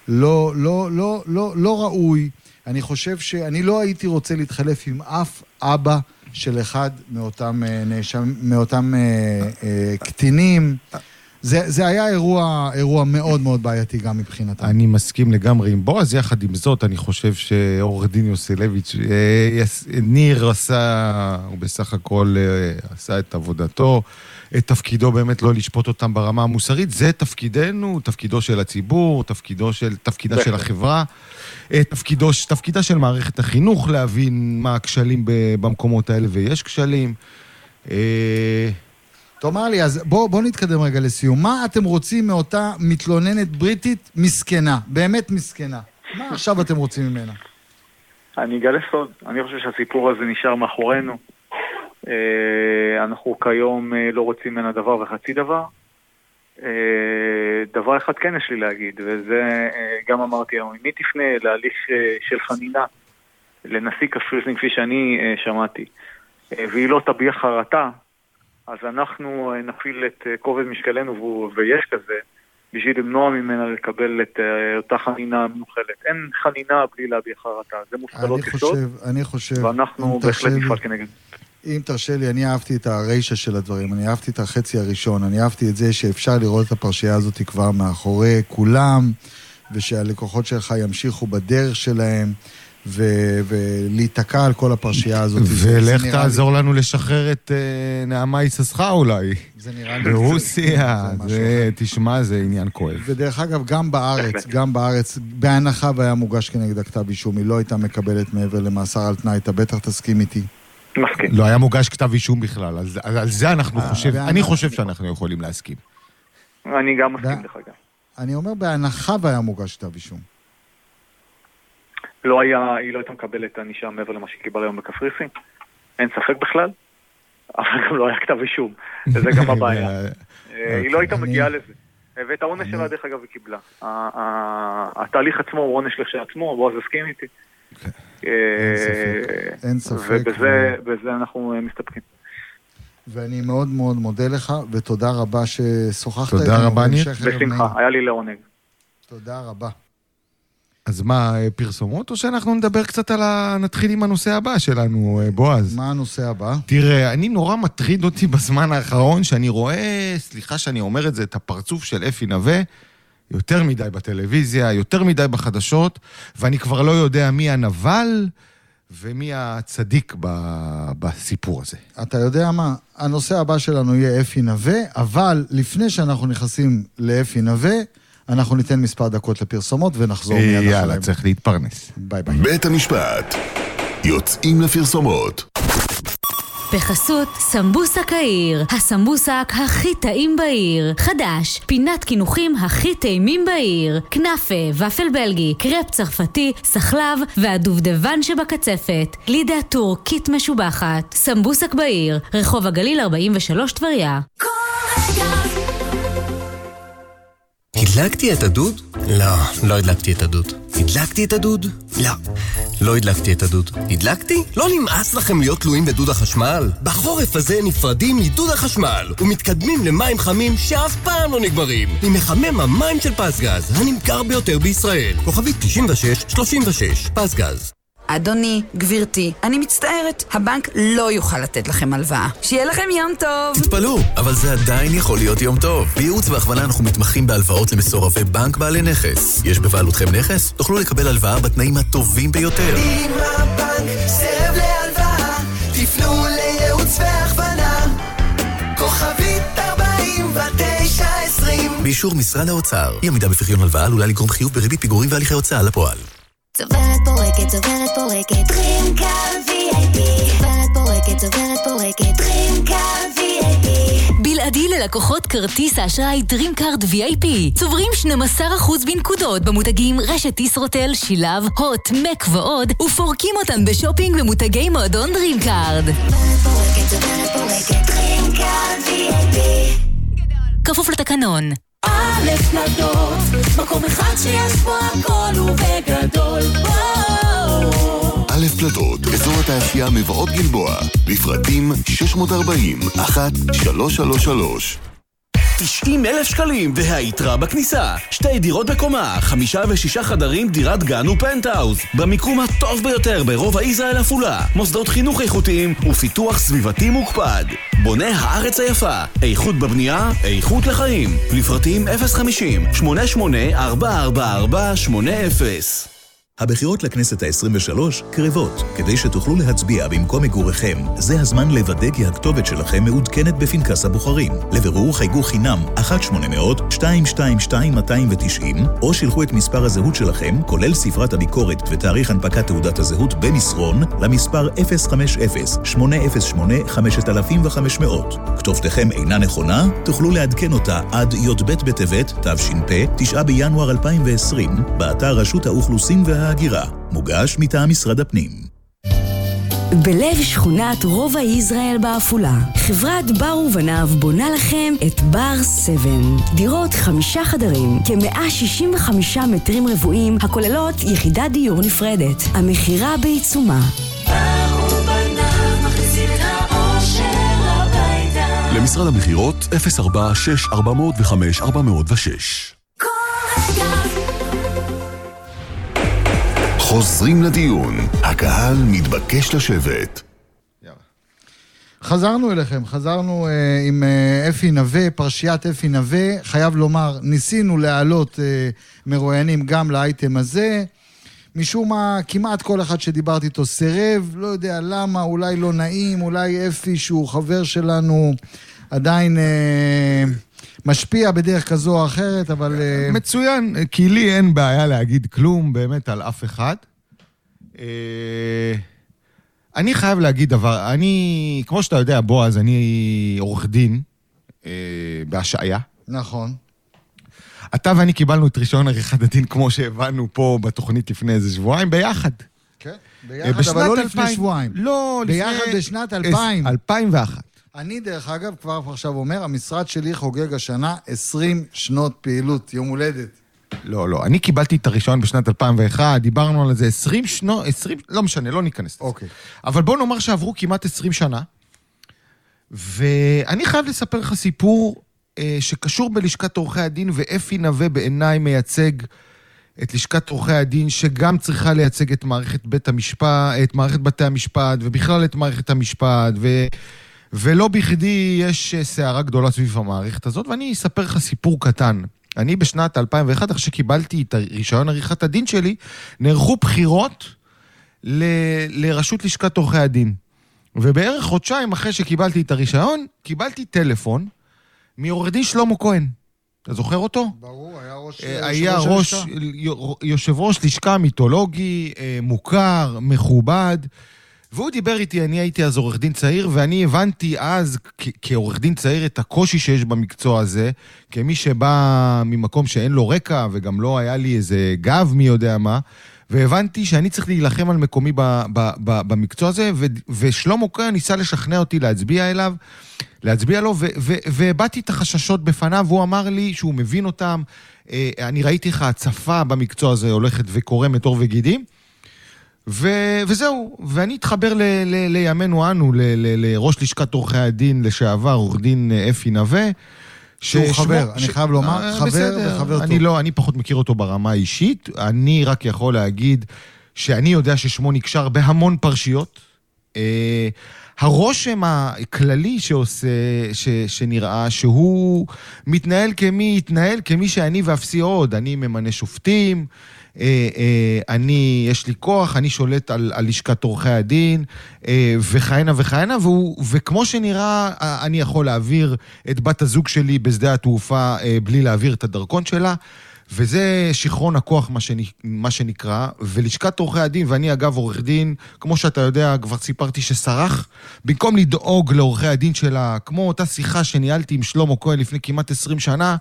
לא, לא, לא, לא, לא ראוי. אני חושב שאני לא הייתי רוצה להתחלף עם אף אבא של אחד מאותם, אה, נאשם, מאותם אה, אה, קטינים. זה, זה היה אירוע, אירוע מאוד מאוד בעייתי גם מבחינתם. אני מסכים לגמרי עם בועז, יחד עם זאת, אני חושב שעורך דין יוסלביץ', אה, ניר עשה, הוא בסך הכל אה, עשה את עבודתו. את תפקידו באמת לא לשפוט אותם ברמה המוסרית, זה תפקידנו, תפקידו של הציבור, תפקידו של, תפקידה של החברה, אה, תפקידו, תפקידה של מערכת החינוך להבין מה הכשלים במקומות האלה, ויש כשלים. תאמר לי, אז בואו בוא נתקדם רגע לסיום. מה אתם רוצים מאותה מתלוננת בריטית מסכנה? באמת מסכנה. מה עכשיו אתם רוצים ממנה? אני אגלה סוד. אני חושב שהסיפור הזה נשאר מאחורינו. אה, אנחנו כיום אה, לא רוצים ממנה דבר וחצי דבר. אה, דבר אחד כן יש לי להגיד, וזה גם אמרתי היום, היא תפנה להליך של חנינה לנשיא קפריסין כפי שאני שמעתי, והיא לא תביע חרטה, אז אנחנו נפעיל את כובד משקלנו, ויש כזה, בשביל למנוע ממנה לקבל את אותה חנינה מיוחלת. אין חנינה בלי להביע חרטה, זה מושכלות יסוד. אני חושב, ואנחנו בהחלט נפעל כנגד. אם תרשה לי, אני אהבתי את הרישה של הדברים, אני אהבתי את החצי הראשון, אני אהבתי את זה שאפשר לראות את הפרשייה הזאת כבר מאחורי כולם, ושהלקוחות שלך ימשיכו בדרך שלהם. ו- ולהיתקע על כל הפרשייה הזאת. *laughs* ולך תעזור לי... לנו לשחרר את uh, נעמה יששכר אולי. זה נראה לי... ברוסיה, זה, זה, תשמע, זה עניין כואב. ודרך אגב, גם בארץ, גם בארץ, בהנחה והיה מוגש כנגד הכתב אישום, היא לא הייתה מקבלת מעבר למאסר על תנאי, אתה בטח תסכים איתי. מסכים. לא היה מוגש כתב אישום בכלל, על, על, על זה אנחנו אה, חושב, אני חושב שאנחנו יכולים להסכים. אני גם מסכים לך גם. אני אומר בהנחה והיה מוגש כתב אישום. לא היה, היא לא הייתה מקבלת ענישה מעבר למה שקיבל היום בקפריסין, אין ספק בכלל, אבל גם לא היה כתב אישום, וזה גם *laughs* הבעיה. אה, היא לא הייתה מגיעה לזה. ואת העונש שלה, דרך אגב, היא קיבלה. התהליך עצמו הוא עונש לכשעצמו, בועז הסכים איתי. כן. אה, אין ספק. ובזה אנחנו אה, מסתפקים. ואני מאוד מאוד מודה לך, ותודה רבה ששוחחת איתנו. תודה רבה, ניר. בשמחה, היה לי לעונג. תודה רבה. אז מה, אה, פרסומות, או שאנחנו נדבר קצת על ה... נתחיל עם הנושא הבא שלנו, אה, בועז? מה הנושא הבא? תראה, אני נורא מטריד אותי בזמן האחרון, שאני רואה, סליחה שאני אומר את זה, את הפרצוף של אפי נווה, יותר מדי בטלוויזיה, יותר מדי בחדשות, ואני כבר לא יודע מי הנבל ומי הצדיק ב... בסיפור הזה. אתה יודע מה? הנושא הבא שלנו יהיה אפי נווה, אבל לפני שאנחנו נכנסים לאפי נווה, אנחנו ניתן מספר דקות לפרסומות ונחזור מיד אחריהם. יאללה, צריך להתפרנס. ביי ביי. בית המשפט. יוצאים לפרסומות. בחסות סמבוסק העיר, הסמבוסק הכי טעים בעיר. חדש, פינת קינוחים הכי טעימים בעיר. כנאפה, וופל בלגי, קרפ צרפתי, סחלב והדובדבן שבקצפת. גלידה טורקית משובחת. סמבוסק בעיר, רחוב הגליל 43 טבריה. הדלקתי את הדוד? לא, לא הדלקתי את הדוד. הדלקתי את הדוד? לא. לא הדלקתי את הדוד. הדלקתי? לא נמאס לכם להיות תלויים בדוד החשמל? בחורף הזה נפרדים מדוד החשמל ומתקדמים למים חמים שאף פעם לא נגמרים עם מחמם המים של פסגז, הנמכר ביותר בישראל. כוכבית 9636, פסגז. אדוני, גברתי, אני מצטערת, הבנק לא יוכל לתת לכם הלוואה. שיהיה לכם יום טוב! תתפלאו, אבל זה עדיין יכול להיות יום טוב. בייעוץ והכוונה אנחנו מתמחים בהלוואות למסורבי בנק בעלי נכס. יש בבעלותכם נכס? תוכלו לקבל הלוואה בתנאים הטובים ביותר. אם הבנק סירב להלוואה, תפנו לייעוץ והכוונה. כוכבית 4920 באישור משרד האוצר, אי עמידה בפריון הלוואה עלולה לגרום חיוב בריבית פיגורים והליכי הוצאה לפועל. צוברת פורקת, צוברת פורקת, טרינקל VIP. צוברת פורקת, צוברת פורקת, DreamCard VIP. בלעדי ללקוחות כרטיס האשראי DreamCard VIP. צוברים 12% בנקודות במותגים רשת ישרוטל, שילב, הוט, מק ועוד, ופורקים אותן בשופינג במותגי מועדון VIP. כפוף לתקנון. א' נדות, מקום אחד שיש בו הכל ובגדול. א' פלדות, אזור התעשייה מבואות גלבוע, לפרטים 640 1333 90 אלף שקלים והיתרה בכניסה. שתי דירות בקומה, חמישה ושישה חדרים, דירת גן ופנטהאוז. במיקום הטוב ביותר ברובע ישראל עפולה. מוסדות חינוך איכותיים ופיתוח סביבתי מוקפד. בונה הארץ היפה. איכות בבנייה, איכות לחיים. לפרטים 050 88 444 80 הבחירות לכנסת ה-23 קרבות. כדי שתוכלו להצביע במקום מגוריכם, זה הזמן לוודא כי הכתובת שלכם מעודכנת בפנקס הבוחרים. לבירור חייגו חינם 1-800-222-290, או שילחו את מספר הזהות שלכם, כולל ספרת הביקורת ותאריך הנפקת תעודת הזהות במסרון, למספר 050-808-5500. כתובתכם אינה נכונה? תוכלו לעדכן אותה עד י"ב בטבת, תש"פ, 9 בינואר 2020, באתר רשות האוכלוסין וההגירה. מוגש מטעם משרד הפנים. בלב שכונת רובע יזרעאל בעפולה, חברת בר ובניו בונה לכם את בר 7. דירות חמישה חדרים, כ-165 מטרים רבועים, הכוללות יחידת דיור נפרדת. המכירה בעיצומה. למשרד המכירות 046 405 406 חוזרים לדיון, הקהל מתבקש לשבת. חזרנו אליכם, חזרנו אה, עם אה, אפי נווה, פרשיית אפי נווה. חייב לומר, ניסינו להעלות אה, מרואיינים גם לאייטם הזה. משום מה, כמעט כל אחד שדיברתי איתו סירב, לא יודע למה, אולי לא נעים, אולי אפי, שהוא חבר שלנו, עדיין אה, משפיע בדרך כזו או אחרת, אבל... אה, מצוין, כי לי אין בעיה להגיד כלום באמת על אף אחד. אה, אני חייב להגיד דבר, אני, כמו שאתה יודע, בועז, אני עורך דין אה, בהשעיה. נכון. אתה ואני קיבלנו את רישיון עריכת הדין, כמו שהבנו פה בתוכנית לפני איזה שבועיים, ביחד. כן, ביחד, אבל לא לפני 2000. שבועיים. לא, לפני... ביחד בשנת 2000. 2001. אני, דרך אגב, כבר עכשיו אומר, המשרד שלי חוגג השנה 20 שנות פעילות, יום הולדת. לא, לא, אני קיבלתי את הרישיון בשנת 2001, דיברנו על זה 20 שנות, 20, לא משנה, לא ניכנס לזה. אוקיי. אבל בוא נאמר שעברו כמעט 20 שנה, ואני חייב לספר לך סיפור אה, שקשור בלשכת עורכי הדין, ואפי נווה בעיניי מייצג את לשכת עורכי הדין, שגם צריכה לייצג את מערכת בית המשפט, את מערכת בתי המשפט, ובכלל את מערכת המשפט, ו... ולא בכדי יש אה, סערה גדולה סביב המערכת הזאת, ואני אספר לך סיפור קטן. אני בשנת 2001, אחרי שקיבלתי את רישיון עריכת הדין שלי, נערכו בחירות ל... לרשות לשכת עורכי הדין. ובערך חודשיים אחרי שקיבלתי את הרישיון, קיבלתי טלפון מעורך דין שלמה כהן. אתה זוכר אותו? ברור, היה ראש... אה, היה ראש, יושב ראש לשכה מיתולוגי, אה, מוכר, מכובד, והוא דיבר איתי, אני הייתי אז עורך דין צעיר, ואני הבנתי אז, כעורך דין צעיר, את הקושי שיש במקצוע הזה, כמי שבא ממקום שאין לו רקע, וגם לא היה לי איזה גב מי יודע מה, והבנתי שאני צריך להילחם על מקומי ב- ב- ב- במקצוע הזה, ו- ושלמה כהן ניסה לשכנע אותי להצביע אליו. להצביע לו, והבעתי את החששות בפניו, והוא אמר לי שהוא מבין אותם. אה, אני ראיתי איך ההצפה במקצוע הזה הולכת וקורמת עור וגידים. ו- וזהו, ואני אתחבר ל- ל- לימינו אנו, ל- ל- לראש לשכת עורכי הדין לשעבר, עורך דין אה, אפי נווה. שהוא ששמו- חבר, אני חייב לומר, אה, חבר בסדר, וחבר אני טוב. לא, אני פחות מכיר אותו ברמה האישית, אני רק יכול להגיד שאני יודע ששמו נקשר בהמון פרשיות. אה, הרושם הכללי שעושה, ש, שנראה, שהוא מתנהל כמי, התנהל כמי שאני ואפסי עוד. אני ממנה שופטים, אני, יש לי כוח, אני שולט על, על לשכת עורכי הדין, אה, וכהנה וכהנה, והוא, וכמו שנראה, אה, אני יכול להעביר את בת הזוג שלי בשדה התעופה אה, בלי להעביר את הדרכון שלה. וזה שיכרון הכוח, מה, שנ... מה שנקרא, ולשכת עורכי הדין, ואני אגב עורך דין, כמו שאתה יודע, כבר סיפרתי שסרח, במקום לדאוג לעורכי הדין שלה, כמו אותה שיחה שניהלתי עם שלמה כהן לפני כמעט 20 שנה,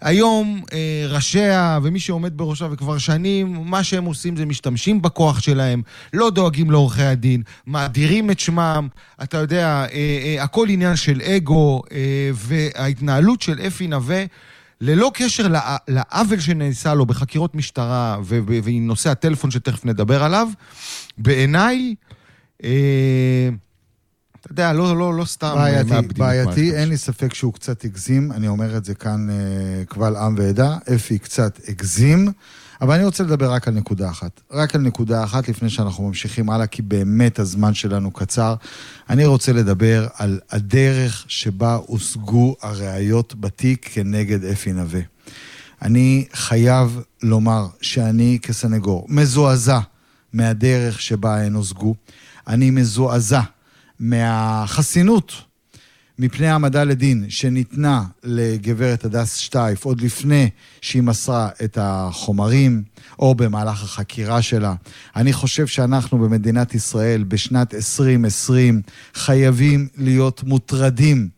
היום אה, ראשיה ומי שעומד בראשה וכבר שנים, מה שהם עושים זה משתמשים בכוח שלהם, לא דואגים לעורכי הדין, מאדירים את שמם, אתה יודע, אה, אה, הכל עניין של אגו, אה, וההתנהלות של אפי נווה, ללא קשר לע- לעוול שנעשה לו בחקירות משטרה ועם נושא הטלפון שתכף נדבר עליו, בעיניי, אה, אתה יודע, לא, לא, לא סתם בעייתי, מאבדים את מערכת בעייתי, אין לי ספק שהוא קצת הגזים, אני אומר את זה כאן אה, קבל עם ועדה, אפי קצת הגזים, אבל אני רוצה לדבר רק על נקודה אחת. רק על נקודה אחת לפני שאנחנו ממשיכים הלאה, כי באמת הזמן שלנו קצר. אני רוצה לדבר על הדרך שבה הושגו הראיות בתיק כנגד אפי נווה. אני חייב לומר שאני כסנגור מזועזע מהדרך שבה הן הושגו. אני מזועזע מהחסינות מפני העמדה לדין שניתנה לגברת הדס שטייף עוד לפני שהיא מסרה את החומרים או במהלך החקירה שלה. אני חושב שאנחנו במדינת ישראל בשנת 2020 חייבים להיות מוטרדים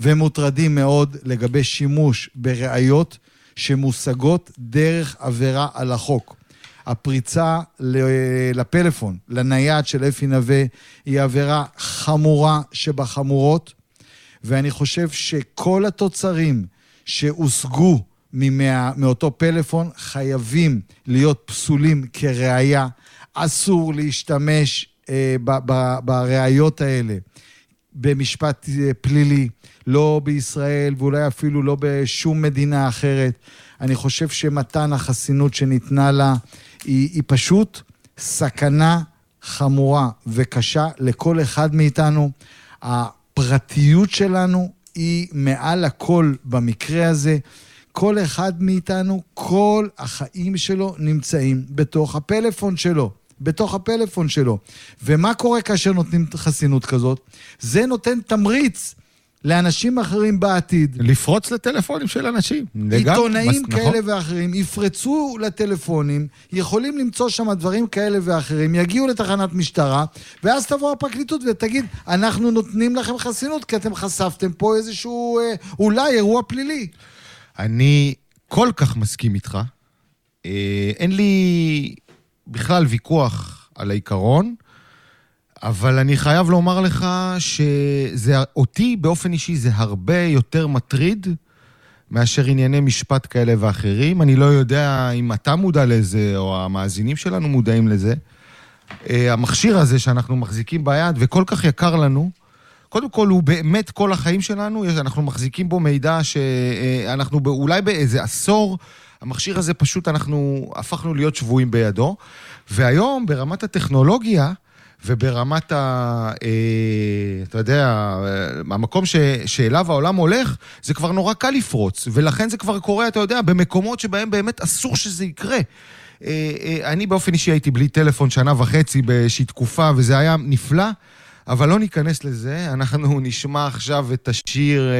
ומוטרדים מאוד לגבי שימוש בראיות שמושגות דרך עבירה על החוק. הפריצה לפלאפון, לנייד של אפי נווה, היא עבירה חמורה שבחמורות, ואני חושב שכל התוצרים שהושגו ממאה, מאותו פלאפון חייבים להיות פסולים כראיה. אסור להשתמש אה, ב- ב- בראיות האלה במשפט אה, פלילי, לא בישראל ואולי אפילו לא בשום מדינה אחרת. אני חושב שמתן החסינות שניתנה לה היא, היא פשוט סכנה חמורה וקשה לכל אחד מאיתנו. הפרטיות שלנו היא מעל הכל במקרה הזה. כל אחד מאיתנו, כל החיים שלו נמצאים בתוך הפלאפון שלו. בתוך הפלאפון שלו. ומה קורה כאשר נותנים חסינות כזאת? זה נותן תמריץ לאנשים אחרים בעתיד. לפרוץ לטלפונים של אנשים. עיתונאים מס- כאלה נכון. ואחרים יפרצו לטלפונים, יכולים למצוא שם דברים כאלה ואחרים, יגיעו לתחנת משטרה, ואז תבוא הפרקליטות ותגיד, אנחנו נותנים לכם חסינות כי אתם חשפתם פה איזשהו, אה, אולי אירוע פלילי. אני כל כך מסכים איתך. אה, אין לי בכלל ויכוח על העיקרון, אבל אני חייב לומר לך שזה, אותי באופן אישי זה הרבה יותר מטריד מאשר ענייני משפט כאלה ואחרים. אני לא יודע אם אתה מודע לזה, או המאזינים שלנו מודעים לזה. אה, המכשיר הזה שאנחנו מחזיקים ביד וכל כך יקר לנו, קודם כל, הוא באמת כל החיים שלנו, אנחנו מחזיקים בו מידע שאנחנו ב- אולי באיזה עשור, המכשיר הזה פשוט, אנחנו הפכנו להיות שבויים בידו. והיום, ברמת הטכנולוגיה, וברמת ה... אה, אתה יודע, אה, המקום ש, שאליו העולם הולך, זה כבר נורא קל לפרוץ, ולכן זה כבר קורה, אתה יודע, במקומות שבהם באמת אסור שזה יקרה. אה, אני באופן אישי הייתי בלי טלפון שנה וחצי באיזושהי תקופה, וזה היה נפלא, אבל לא ניכנס לזה. אנחנו *laughs* נשמע עכשיו את השיר...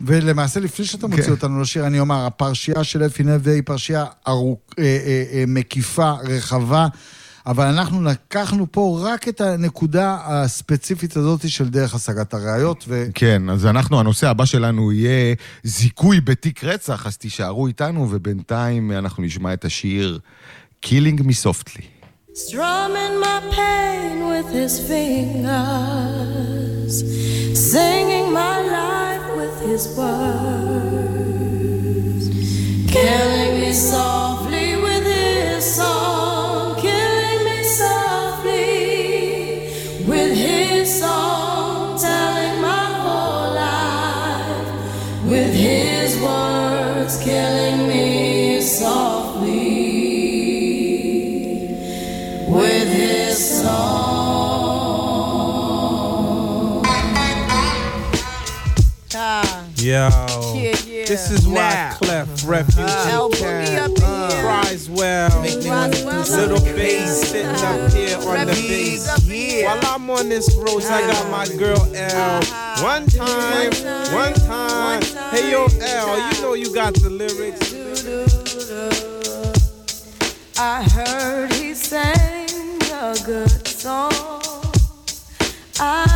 ולמעשה, לפני שאתה מוציא כן. אותנו לשיר, אני אומר, הפרשייה של אפי נווה היא פרשייה ארוכ... אה, אה, אה, מקיפה, רחבה, אבל אנחנו לקחנו פה רק את הנקודה הספציפית הזאת של דרך השגת הראיות, ו... כן, אז אנחנו, הנושא הבא שלנו יהיה זיכוי בתיק רצח, אז תישארו איתנו, ובינתיים אנחנו נשמע את השיר Killing Me Softly. Strumming my pain with his fingers, singing my life with his words, killing me softly with his song, Yo, Yeah, yeah. this is why Now. Clef Refugee Uh, Boogie Camp up in here. cries well. Little bass sitting up here on the bass. While I'm on this road, I got my girl L. One time, one time. Hey yo, L, you know you got the lyrics. I heard he sang a good song. I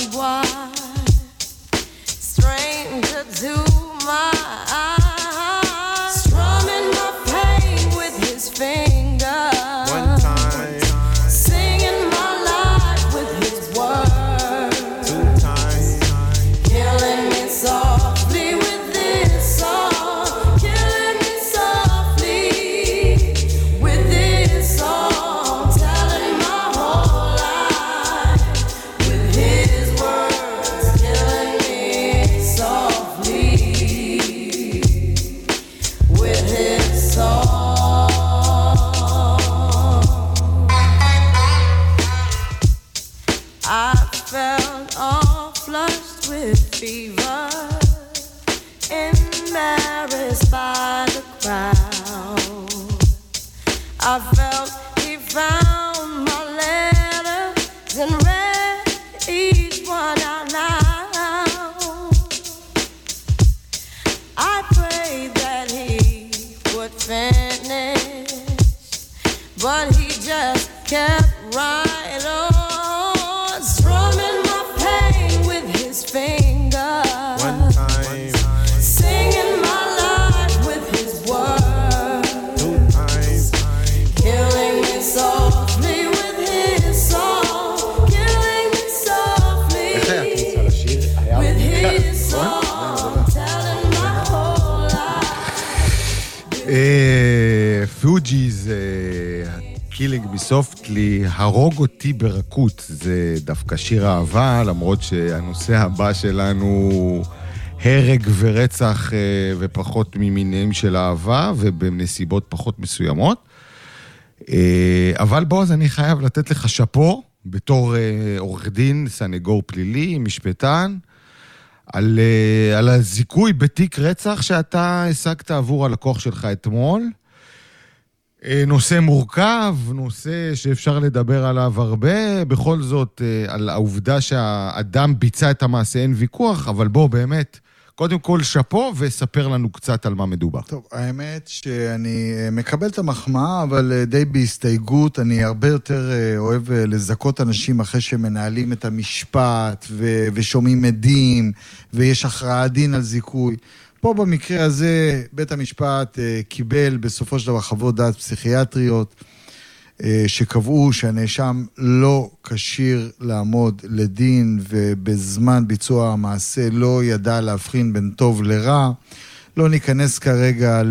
but he just kept right on, Killing Me Softly, הרוג אותי ברכות, זה דווקא שיר אהבה, למרות שהנושא הבא שלנו הרג ורצח אה, ופחות ממינים של אהבה, ובנסיבות פחות מסוימות. אה, אבל בועז, אני חייב לתת לך שאפו, בתור אה, עורך דין, סנגור פלילי, משפטן, על, על הזיכוי בתיק רצח שאתה השגת עבור הלקוח שלך אתמול. אה, נושא מורכב, נושא שאפשר לדבר עליו הרבה, בכל זאת, אה, על העובדה שהאדם ביצע את המעשה אין ויכוח, אבל בוא, באמת, קודם כל שאפו וספר לנו קצת על מה מדובר. טוב, האמת שאני אה, מקבל את המחמאה, אבל די בהסתייגות. אני הרבה יותר אוהב לזכות אנשים אחרי שהם מנהלים את המשפט ו- ושומעים עדים, ויש הכרעת דין על זיכוי. פה במקרה הזה, בית המשפט אה, קיבל בסופו של דבר חוות דעת פסיכיאטריות. אה, שקבעו שהנאשם לא כשיר לעמוד לדין ובזמן ביצוע המעשה לא ידע להבחין בין טוב לרע. לא ניכנס כרגע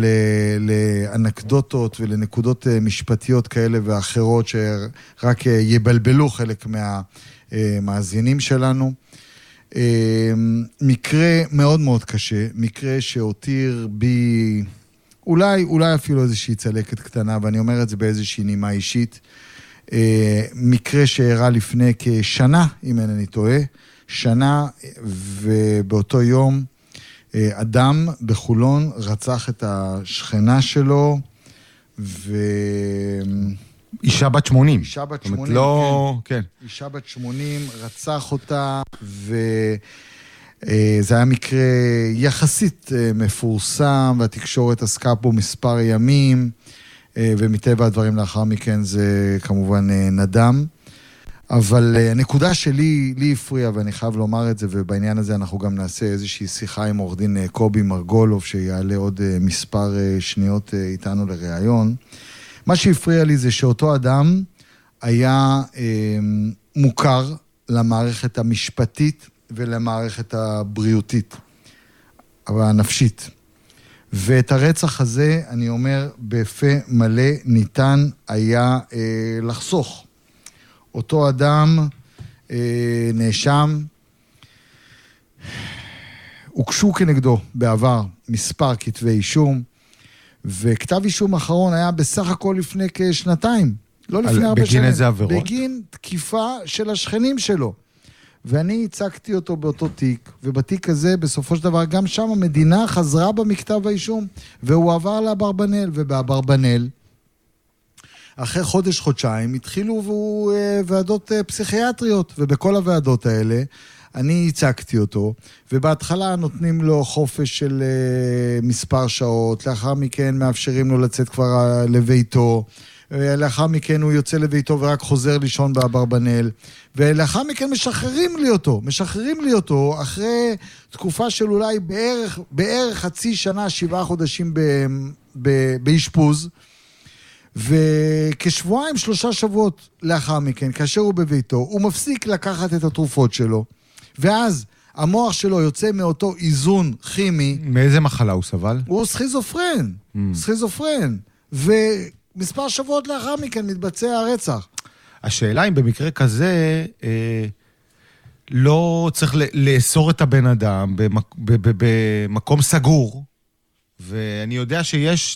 לאנקדוטות ולנקודות אה, משפטיות כאלה ואחרות שרק יבלבלו חלק מהמאזינים שלנו. אה, מקרה מאוד מאוד קשה, מקרה שהותיר בי אולי, אולי אפילו איזושהי צלקת קטנה, ואני אומר את זה באיזושהי נימה אישית. מקרה שאירע לפני כשנה, אם אינני טועה, שנה, ובאותו יום אה, אדם בחולון רצח את השכנה שלו, ו... אישה בת 80. אישה בת זאת אומרת, 80, לא... כן. אישה בת 80, רצח אותה, וזה היה מקרה יחסית אה, מפורסם, והתקשורת עסקה בו מספר ימים, אה, ומטבע הדברים לאחר מכן זה כמובן אה, נדם. אבל אה, הנקודה שלי, לי הפריעה, ואני חייב לומר את זה, ובעניין הזה אנחנו גם נעשה איזושהי שיחה עם עורך דין אה, קובי מרגולוב, שיעלה עוד אה, מספר אה, שניות אה, איתנו לראיון. מה שהפריע לי זה שאותו אדם היה אה, מוכר למערכת המשפטית ולמערכת הבריאותית, אבל הנפשית. ואת הרצח הזה, אני אומר, בפה מלא ניתן היה אה, לחסוך. אותו אדם אה, נאשם, הוגשו כנגדו בעבר מספר כתבי אישום, וכתב אישום אחרון היה בסך הכל לפני כשנתיים, לא לפני על- הרבה בגין שנים. איזה עבירות? בגין תקיפה של השכנים שלו. ואני ייצגתי אותו באותו תיק, ובתיק הזה, בסופו של דבר, גם שם המדינה חזרה במכתב האישום, והוא עבר לאברבנל, ובאברבנל, אחרי חודש-חודשיים התחילו אה, ועדות אה, פסיכיאטריות, ובכל הוועדות האלה אני ייצגתי אותו, ובהתחלה נותנים לו חופש של אה, מספר שעות, לאחר מכן מאפשרים לו לצאת כבר אה, לביתו. אה, לאחר מכן הוא יוצא לביתו ורק חוזר לישון באברבנל, ולאחר מכן משחררים לי אותו, משחררים לי אותו אחרי תקופה של אולי בערך, בערך חצי שנה, שבעה חודשים באשפוז. וכשבועיים, שלושה שבועות לאחר מכן, כאשר הוא בביתו, הוא מפסיק לקחת את התרופות שלו, ואז המוח שלו יוצא מאותו איזון כימי. מאיזה מחלה הוא סבל? הוא סכיזופרן, Mm. סכיזופרן. ומספר שבועות לאחר מכן מתבצע הרצח. השאלה אם במקרה כזה אה, לא צריך לאסור את הבן אדם במק, במקום סגור, ואני יודע שיש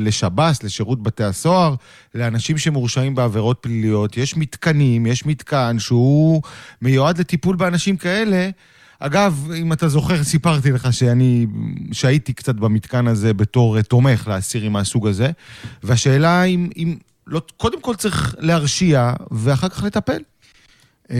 לשב"ס, לשירות בתי הסוהר, לאנשים שמורשעים בעבירות פליליות, יש מתקנים, יש מתקן שהוא מיועד לטיפול באנשים כאלה. אגב, אם אתה זוכר, סיפרתי לך שאני, שהייתי קצת במתקן הזה בתור תומך לאסירים מהסוג הזה, והשאלה אם, אם לא, קודם כל צריך להרשיע, ואחר כך לטפל. אה,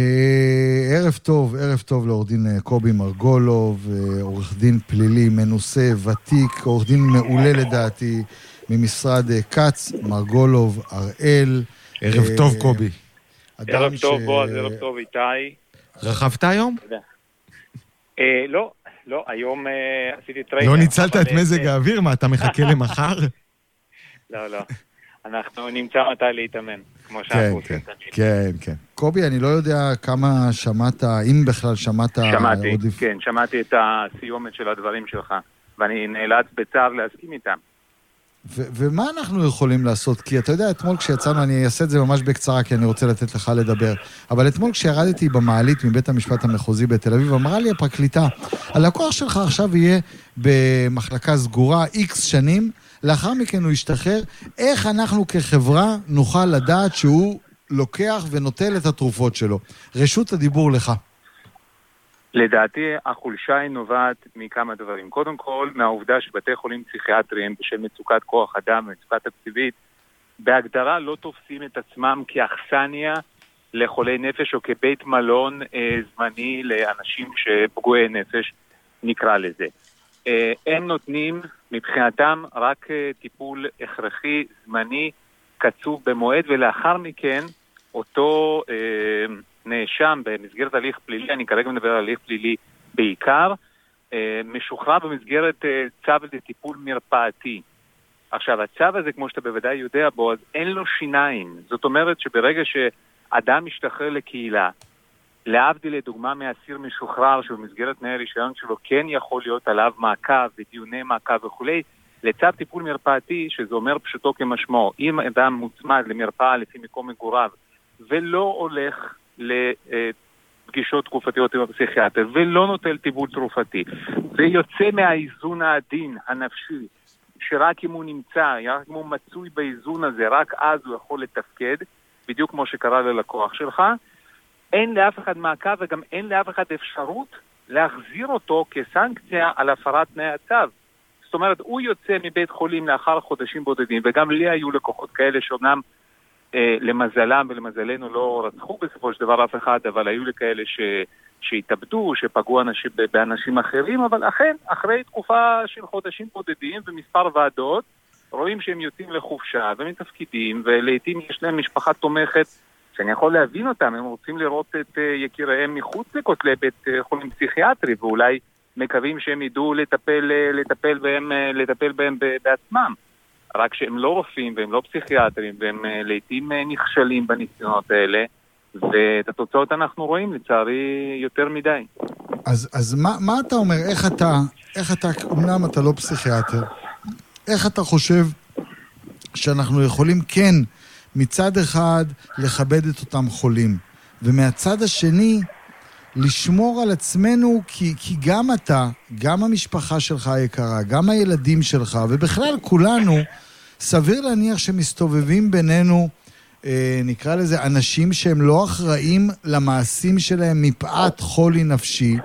ערב טוב, ערב טוב לעורך דין אה, קובי מרגולוב, אה, עורך דין פלילי מנוסה, ותיק, עורך דין מעולה לדעתי, ממשרד כץ, מרגולוב, הראל. ערב אה, טוב, קובי. ערב טוב, ש- בועז, ערב טוב, איתי. רכבת היום? אה, לא, לא, היום עשיתי trainer. לא ניצלת את מזג האוויר? מה, אתה מחכה למחר? *laughs* לא, לא. אנחנו נמצא מתי להתאמן, כמו כן, שאנחנו כן, עושים תמיד. כן, כן. קובי, אני לא יודע כמה שמעת, אם בכלל שמעת... שמעתי, עוד כן, שמעתי את הסיומת של הדברים שלך, ואני נאלץ בצער להסכים איתם. ו- ומה אנחנו יכולים לעשות? כי אתה יודע, אתמול כשיצאנו, אני אעשה את זה ממש בקצרה, כי אני רוצה לתת לך לדבר, אבל אתמול כשירדתי במעלית מבית המשפט המחוזי בתל אביב, אמרה לי הפרקליטה, הלקוח שלך עכשיו יהיה במחלקה סגורה איקס שנים, לאחר מכן הוא ישתחרר, איך אנחנו כחברה נוכל לדעת שהוא לוקח ונוטל את התרופות שלו? רשות הדיבור לך. לדעתי החולשה היא נובעת מכמה דברים. קודם כל, מהעובדה שבתי חולים פסיכיאטריים בשל מצוקת כוח אדם ומצוקה תקציבית, בהגדרה לא תופסים את עצמם כאכסניה לחולי נפש או כבית מלון אה, זמני לאנשים שפגועי נפש, נקרא לזה. אה, הם נותנים מבחינתם רק אה, טיפול הכרחי, זמני, קצוב במועד, ולאחר מכן אותו אה, נאשם במסגרת הליך פלילי, אני כרגע מדבר על הליך פלילי בעיקר, אה, משוחרר במסגרת אה, צו לטיפול מרפאתי. עכשיו, הצו הזה, כמו שאתה בוודאי יודע, בועז, אין לו שיניים. זאת אומרת שברגע שאדם משתחרר לקהילה, להבדיל לדוגמה מאסיר משוחרר שבמסגרת תנאי הרישיון שלו כן יכול להיות עליו מעקב ודיוני מעקב וכולי, לצו טיפול מרפאתי, שזה אומר פשוטו כמשמעו, אם אדם מוצמד למרפאה לפי מקום מגוריו ולא הולך לפגישות תקופתיות עם הפסיכיאטר ולא נוטל טיפול תרופתי ויוצא מהאיזון העדין הנפשי שרק אם הוא נמצא, רק אם הוא מצוי באיזון הזה, רק אז הוא יכול לתפקד, בדיוק כמו שקרה ללקוח שלך, אין לאף אחד מעקב וגם אין לאף אחד אפשרות להחזיר אותו כסנקציה על הפרת תנאי הצו. זאת אומרת, הוא יוצא מבית חולים לאחר חודשים בודדים, וגם לי היו לקוחות כאלה שאומנם למזלם ולמזלנו לא רצחו בסופו של דבר אף אחד, אבל היו לי כאלה ש... שהתאבדו, שפגעו אנשים, באנשים אחרים, אבל אכן, אחרי תקופה של חודשים בודדים ומספר ועדות, רואים שהם יוצאים לחופשה ומתפקידים, ולעיתים יש להם משפחה תומכת שאני יכול להבין אותם, הם רוצים לראות את אה, יקיריהם מחוץ לכותלי בית אה, חולים פסיכיאטרי, ואולי מקווים שהם ידעו לטפל, אה, לטפל בהם, לטפל בהם בעצמם. רק שהם לא רופאים והם לא פסיכיאטרים, והם לעיתים נכשלים בניסיונות האלה. ואת התוצאות אנחנו רואים, לצערי, יותר מדי. אז, אז מה, מה אתה אומר? איך אתה, איך אתה, אמנם אתה לא פסיכיאטר, איך אתה חושב שאנחנו יכולים כן, מצד אחד, לכבד את אותם חולים, ומהצד השני, לשמור על עצמנו, כי, כי גם אתה, גם המשפחה שלך היקרה, גם הילדים שלך, ובכלל כולנו, סביר להניח שמסתובבים בינינו אה, נקרא לזה, אנשים שהם לא אחראים למעשים שלהם מפאת חולי נפשי,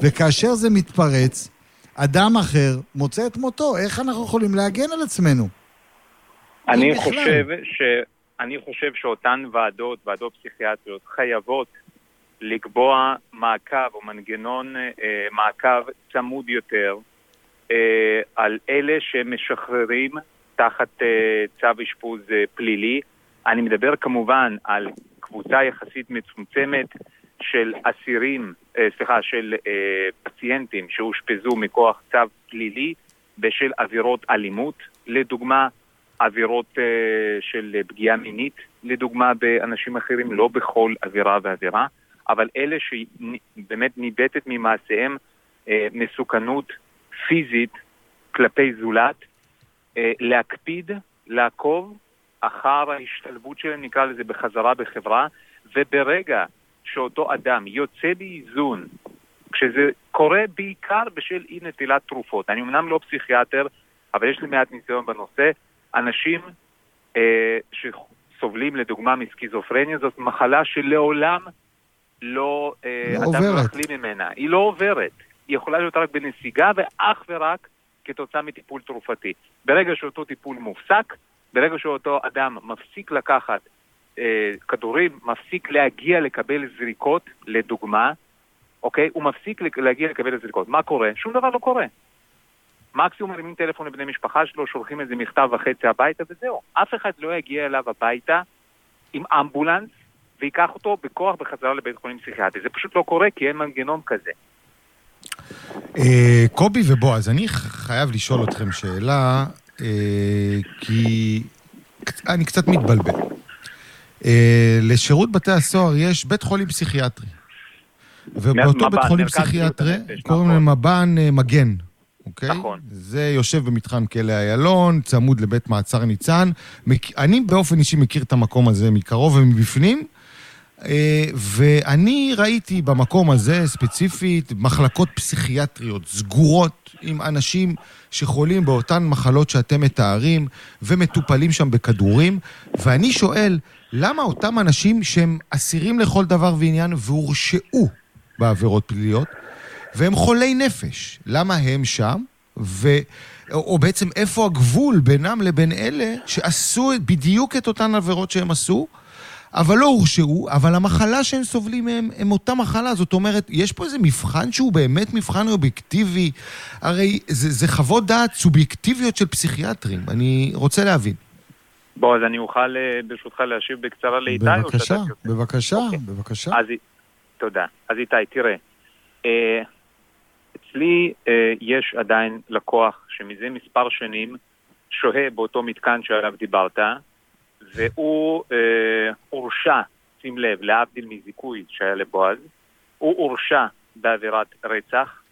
וכאשר זה מתפרץ, אדם אחר מוצא את מותו. איך אנחנו יכולים להגן על עצמנו? אני חושב, ש... אני חושב שאותן ועדות, ועדות פסיכיאטריות, חייבות לקבוע מעקב או מנגנון אה, מעקב צמוד יותר אה, על אלה שמשחררים תחת אה, צו אשפוז אה, פלילי. אני מדבר כמובן על קבוצה יחסית מצומצמת של אסירים, אה, סליחה, של אה, פציינטים שאושפזו מכוח צו פלילי בשל עבירות אלימות, לדוגמה, עבירות אה, של פגיעה מינית, לדוגמה, באנשים אחרים, לא בכל עבירה ועבירה, אבל אלה שבאמת ניבטת ממעשיהם אה, מסוכנות פיזית כלפי זולת, אה, להקפיד, לעקוב אחר ההשתלבות שלהם, נקרא לזה, בחזרה בחברה, וברגע שאותו אדם יוצא באיזון, כשזה קורה בעיקר בשל אי נטילת תרופות. אני אמנם לא פסיכיאטר, אבל יש לי מעט ניסיון בנושא. אנשים אה, שסובלים לדוגמה מסכיזופרניה, זאת מחלה שלעולם לא, אה, לא אדם עוברת. לא ממנה. היא לא עוברת. היא יכולה להיות רק בנסיגה ואך ורק כתוצאה מטיפול תרופתי. ברגע שאותו טיפול מופסק, ברגע שאותו אדם מפסיק לקחת אה, כדורים, מפסיק להגיע לקבל זריקות, לדוגמה, אוקיי? הוא מפסיק להגיע לקבל זריקות. מה קורה? שום דבר לא קורה. מקסימום מרימים טלפון לבני משפחה שלו, שולחים איזה מכתב וחצי הביתה וזהו. אף אחד לא יגיע אליו הביתה עם אמבולנס וייקח אותו בכוח בחזרה לבית חולים פסיכיאטרי. זה פשוט לא קורה כי אין מנגנון כזה. אה, קובי ובועז, אני חייב לשאול אתכם שאלה אה, כי אני קצת מתבלבל. אה, לשירות בתי הסוהר יש בית חולים פסיכיאטרי. ובאותו בית חולים פסיכיאטרי קוראים להם מב"ן מגן. אוקיי? נכון. זה יושב במתחם כלא איילון, צמוד לבית מעצר ניצן. אני באופן אישי מכיר את המקום הזה מקרוב ומבפנים, ואני ראיתי במקום הזה ספציפית מחלקות פסיכיאטריות סגורות עם אנשים שחולים באותן מחלות שאתם מתארים ומטופלים שם בכדורים, ואני שואל, למה אותם אנשים שהם אסירים לכל דבר ועניין והורשעו בעבירות פליליות, והם חולי נפש, למה הם שם? ו... או בעצם איפה הגבול בינם לבין אלה שעשו בדיוק את אותן עבירות שהם עשו, אבל לא הורשעו, אבל המחלה שהם סובלים מהם הם אותה מחלה. זאת אומרת, יש פה איזה מבחן שהוא באמת מבחן אובייקטיבי. הרי זה, זה חוות דעת סובייקטיביות של פסיכיאטרים. אני רוצה להבין. בוא, אז אני אוכל אה, ברשותך להשיב בקצרה לאיתי? בבקשה, בבקשה, אוקיי. בבקשה. אז, תודה. אז איתי, תראה, אה, אצלי אה, יש עדיין לקוח שמזה מספר שנים שוהה באותו מתקן שעליו דיברת, והוא אה, הורשע, שים לב, להבדיל מזיכוי שהיה לבועז, הוא הורשע בעבירת רצח,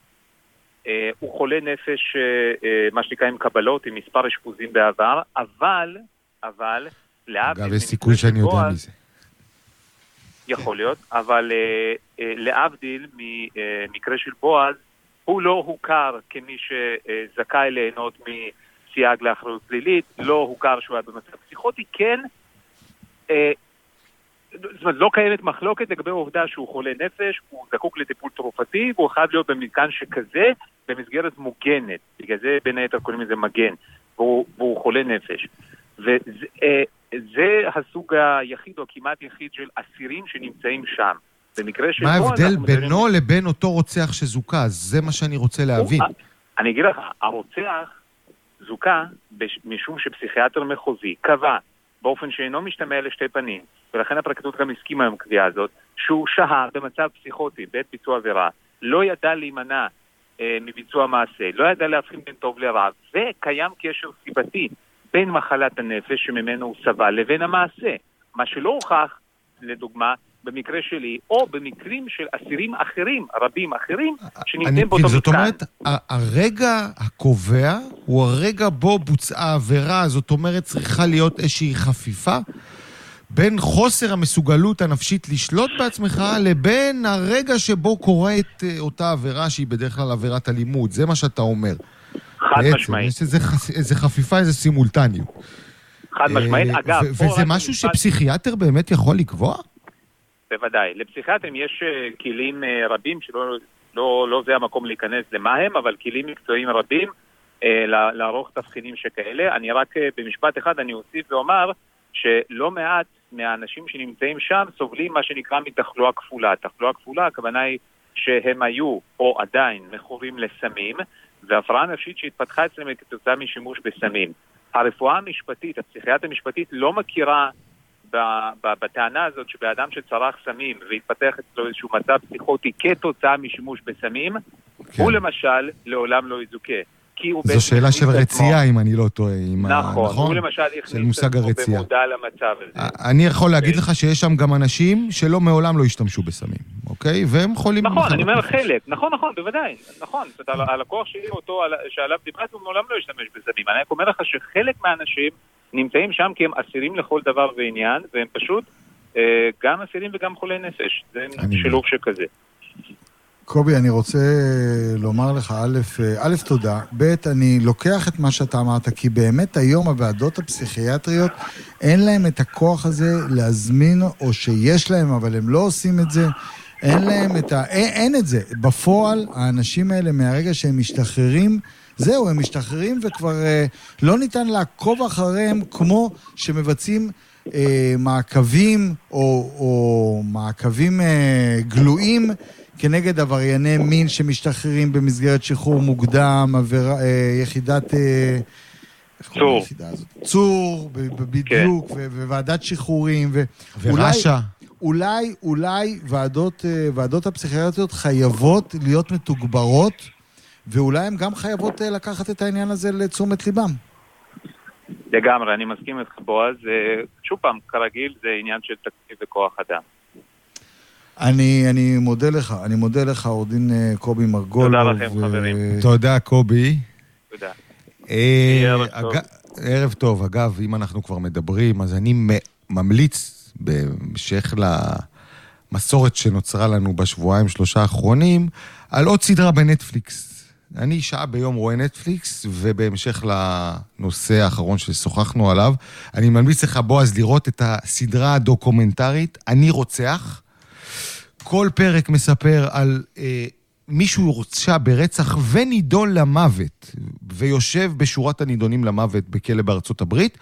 אה, הוא חולה נפש, אה, אה, מה שנקרא עם קבלות, עם מספר אשפוזים בעבר, אבל, אבל, להבדיל אגב, יש סיכוי שאני יודע בועז, מזה. יכול להיות, אבל אה, אה, להבדיל ממקרה של בועז, הוא לא הוכר כמי שזכאי ליהנות מסייג לאחריות פלילית, לא הוכר שהוא היה במצב פסיכוטי, כן, אה, זאת אומרת, לא קיימת מחלוקת לגבי העובדה שהוא חולה נפש, הוא זקוק לטיפול תרופתי, והוא חייב להיות במתקן שכזה, במסגרת מוגנת. בגלל זה בין היתר קוראים לזה מגן, והוא, והוא חולה נפש. וזה אה, זה הסוג היחיד או כמעט יחיד של אסירים שנמצאים שם. במקרה שבו מה ההבדל אנחנו מדברים- בינו לבין אותו רוצח שזוכה? זה מה שאני רוצה להבין. אני אגיד לך, הרוצח בש- משום שפסיכיאטר מחוזי קבע באופן שאינו משתמע לשתי פנים, ולכן הפרקליטות גם הסכימה עם הקביעה הזאת, שהוא שהה במצב פסיכוטי בעת ביצוע עבירה, לא ידע להימנע אה, מביצוע מעשה, לא ידע להבחין בין טוב לרע, וקיים קשר סיבתי בין מחלת הנפש שממנו הוא סבל לבין המעשה. מה שלא הוכח, לדוגמה, במקרה שלי, או במקרים של אסירים אחרים, רבים אחרים, אני, שנמצאים באותו זאת מתקן. אומרת, ה- הרגע הקובע הוא הרגע בו בוצעה העבירה, זאת אומרת, צריכה להיות איזושהי חפיפה בין חוסר המסוגלות הנפשית לשלוט בעצמך לבין הרגע שבו קורית אה, אותה עבירה שהיא בדרך כלל עבירת אלימות. זה מה שאתה אומר. חד משמעית. יש איזה, איזה חפיפה, איזה סימולטניות. חד משמעית. אה, אגב, וזה משהו שפסיכיאטר באמת יכול לקבוע? בוודאי. לפסיכיאטרים יש אה, כלים אה, רבים שלא לא, לא זה המקום להיכנס למה הם, אבל כלים מקצועיים רבים אה, לערוך תבחינים שכאלה. אני רק במשפט אחד אני אוסיף ואומר שלא מעט מהאנשים שנמצאים שם סובלים מה שנקרא מתחלואה כפולה. תחלואה כפולה, הכוונה היא שהם היו או עדיין מכורים לסמים, והפרעה נפשית שהתפתחה אצלם כתוצאה משימוש בסמים. הרפואה המשפטית, הפסיכיאטריה המשפטית לא מכירה בטענה הזאת שבאדם שצרך סמים והתפתח אצלו איזשהו מצב פסיכוטי כתוצאה משימוש בסמים, כן. הוא למשל לעולם לא יזוכה. כי הוא זו שאלה של רצייה, אם אני לא טועה. ה- נכון, הוא למשל הכניס את עצמו הרצייה. במודע למצב הזה. אני יכול להגיד לך שיש שם גם אנשים שלא מעולם לא השתמשו בסמים, אוקיי? והם חולים... נכון, אני אומר. חלק, נכון, נכון, בוודאי, נכון. זאת אומרת, ה- הלקוח שלי, אותו על- שעליו דיברתי, הוא מעולם לא השתמש בסמים. אני רק אומר לך שחלק מהאנשים נמצאים שם כי הם אסירים לכל דבר ועניין, והם פשוט אה, גם אסירים וגם חולי נפש. זה שילוב שכזה. קובי, אני רוצה לומר לך, א', א', תודה, ב', אני לוקח את מה שאתה אמרת, כי באמת היום הוועדות הפסיכיאטריות, אין להם את הכוח הזה להזמין, או שיש להם, אבל הם לא עושים את זה. אין להם את ה... אין, אין את זה. בפועל, האנשים האלה, מהרגע שהם משתחררים, זהו, הם משתחררים וכבר אה, לא ניתן לעקוב אחריהם כמו שמבצעים אה, מעקבים או, או מעקבים אה, גלויים כנגד עברייני מין שמשתחררים במסגרת שחרור מוקדם, עבירה, אה, יחידת... אה, צור. צור, בדיוק, ו- וועדת שחרורים. ו- ורש"א. אולי, אולי ועדות, אה, ועדות הפסיכיאטריות חייבות להיות מתוגברות, ואולי הן גם חייבות אה, לקחת את העניין הזה לתשומת ליבם. לגמרי, אני מסכים איתך, בועז. אה, שוב פעם, כרגיל, זה עניין של תקציב וכוח אדם. אני, אני מודה לך, אני מודה לך, עורך דין אה, קובי מרגולוב. תודה לכם, חברים. תודה, קובי. תודה. אה, ערב טוב. אג- ערב טוב. אגב, אם אנחנו כבר מדברים, אז אני ממליץ, בהמשך למסורת שנוצרה לנו בשבועיים, שלושה האחרונים, על עוד סדרה בנטפליקס. אני שעה ביום רואה נטפליקס, ובהמשך לנושא האחרון ששוחחנו עליו, אני ממליץ לך, בועז, לראות את הסדרה הדוקומנטרית, אני רוצח. כל פרק מספר על אה, מישהו הורשע ברצח ונידון למוות, ויושב בשורת הנידונים למוות בכלא בארצות הברית,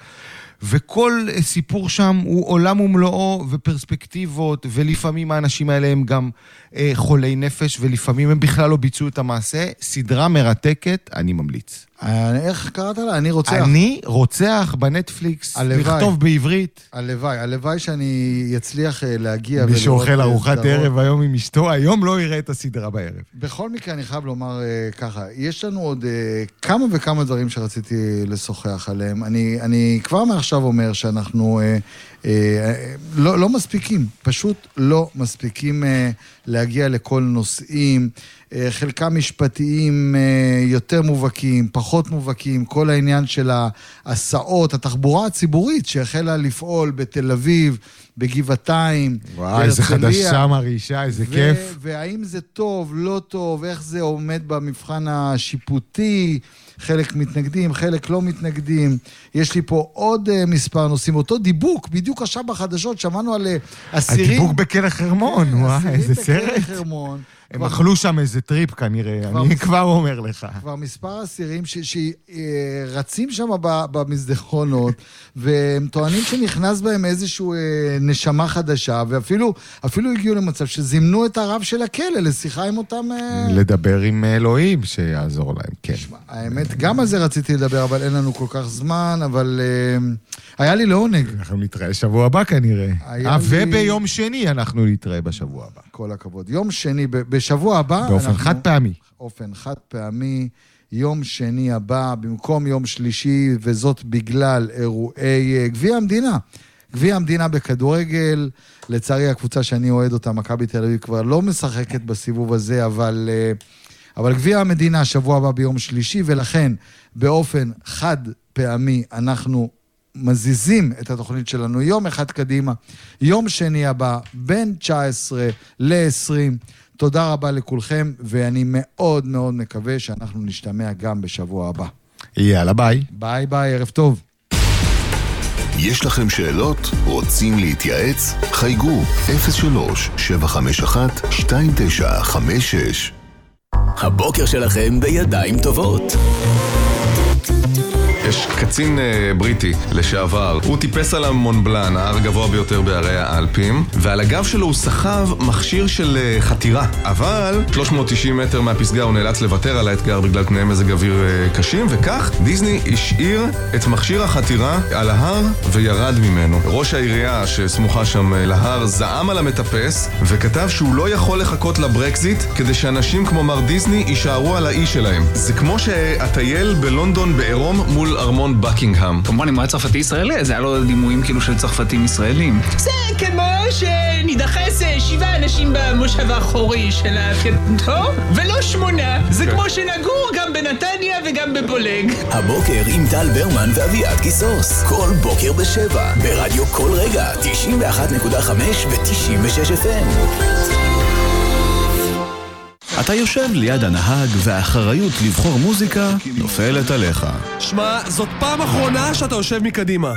וכל אה, סיפור שם הוא עולם ומלואו ופרספקטיבות, ולפעמים האנשים האלה הם גם אה, חולי נפש, ולפעמים הם בכלל לא ביצעו את המעשה. סדרה מרתקת, אני ממליץ. איך קראת לה? אני רוצח. אני רוצח בנטפליקס, הלוואי. לכתוב בעברית. הלוואי, הלוואי שאני אצליח אה, להגיע מי שאוכל אה, ארוחת. ערב היום עם אשתו, היום לא יראה את הסדרה בערב. בכל מקרה, אני חייב לומר אה, ככה, יש לנו עוד כמה וכמה דברים שרציתי לשוחח עליהם. אני, אני כבר מעכשיו אומר שאנחנו אה, אה, לא, לא מספיקים, פשוט לא מספיקים אה, להגיע לכל נושאים. אה, חלקם משפטיים אה, יותר מובהקים, פחות מובהקים, כל העניין של ההסעות, התחבורה הציבורית שהחלה לפעול בתל אביב, בגבעתיים, וואי, איזה. חדשה מרעישה, איזה ו- כיף. והאם זה טוב, לא טוב, איך זה עומד במבחן השיפוטי, חלק מתנגדים, חלק לא מתנגדים. יש לי פה עוד אה, מספר נושאים. אותו דיבוק, בדיוק עכשיו בחדשות, שמענו על אה, אסירים... הדיבוק בכלא חרמון, כן, וואי, אסירים איזה בכלא סרט. חרמון. הם כבר- אכלו שם איזה טריפ כנראה, כבר אני מס- כבר אומר לך. כבר מספר אסירים שרצים שם ב- במסדרונות, *laughs* והם טוענים שנכנס בהם איזושהי אה, נשמה חדשה, ואפילו אפילו הגיעו למצב שזימנו את הרב של הכלא לשיחה עם אותם... אה, לדבר עם אלוהים שיעזור להם, כן. האמת, גם על זה רציתי לדבר, אבל אין לנו כל כך זמן, אבל אה, היה לי לעונג. אנחנו נתראה שבוע הבא כנראה. אה, וביום שני אנחנו נתראה בשבוע הבא. כל הכבוד. יום שני, בשבוע הבא... באופן חד פעמי. באופן חד פעמי. יום שני הבא, במקום יום שלישי, וזאת בגלל אירועי אה, גביע המדינה. גביע המדינה בכדורגל, לצערי הקבוצה שאני אוהד אותה, מכבי תל אביב, כבר לא משחקת בסיבוב הזה, אבל, אה, אבל גביע המדינה שבוע הבא ביום שלישי, ולכן באופן חד פעמי אנחנו מזיזים את התוכנית שלנו יום אחד קדימה. יום שני הבא, בין 19 ל-20. תודה רבה לכולכם, ואני מאוד מאוד מקווה שאנחנו נשתמע גם בשבוע הבא. יאללה, ביי. ביי ביי, ערב טוב. יש לכם שאלות? רוצים להתייעץ? חייגו 03-751-2956 הבוקר שלכם בידיים טובות. יש קצין אה, בריטי לשעבר, הוא טיפס על המונבלן, ההר הגבוה ביותר בערי האלפים, ועל הגב שלו הוא סחב מכשיר של אה, חתירה. אבל 390 מטר מהפסגה הוא נאלץ לוותר על האתגר בגלל תנאי מזג אוויר אה, קשים, וכך דיסני השאיר את מכשיר החתירה על ההר וירד ממנו. ראש העירייה שסמוכה שם אה, להר זעם על המטפס, וכתב שהוא לא יכול לחכות לברקזיט כדי שאנשים כמו מר דיסני יישארו על האי שלהם. זה כמו שאטייל בלונדון בעירום מול ארמון בקינגהם. כמובן, אם הוא היה צרפתי ישראלי, אז היה לו דימויים כאילו של צרפתים ישראלים. זה כמו שנידחס אה, שבעה אנשים במושב האחורי של הפיקנטו, ולא שמונה. זה כן. כמו שנגור גם בנתניה וגם בפולג. הבוקר עם טל ברמן ואביעד קיסוס. כל בוקר בשבע. ברדיו כל רגע. 91.5 ו-96 FM. אתה יושב ליד הנהג והאחריות לבחור מוזיקה נופלת עליך. שמע, זאת פעם אחרונה שאתה יושב מקדימה.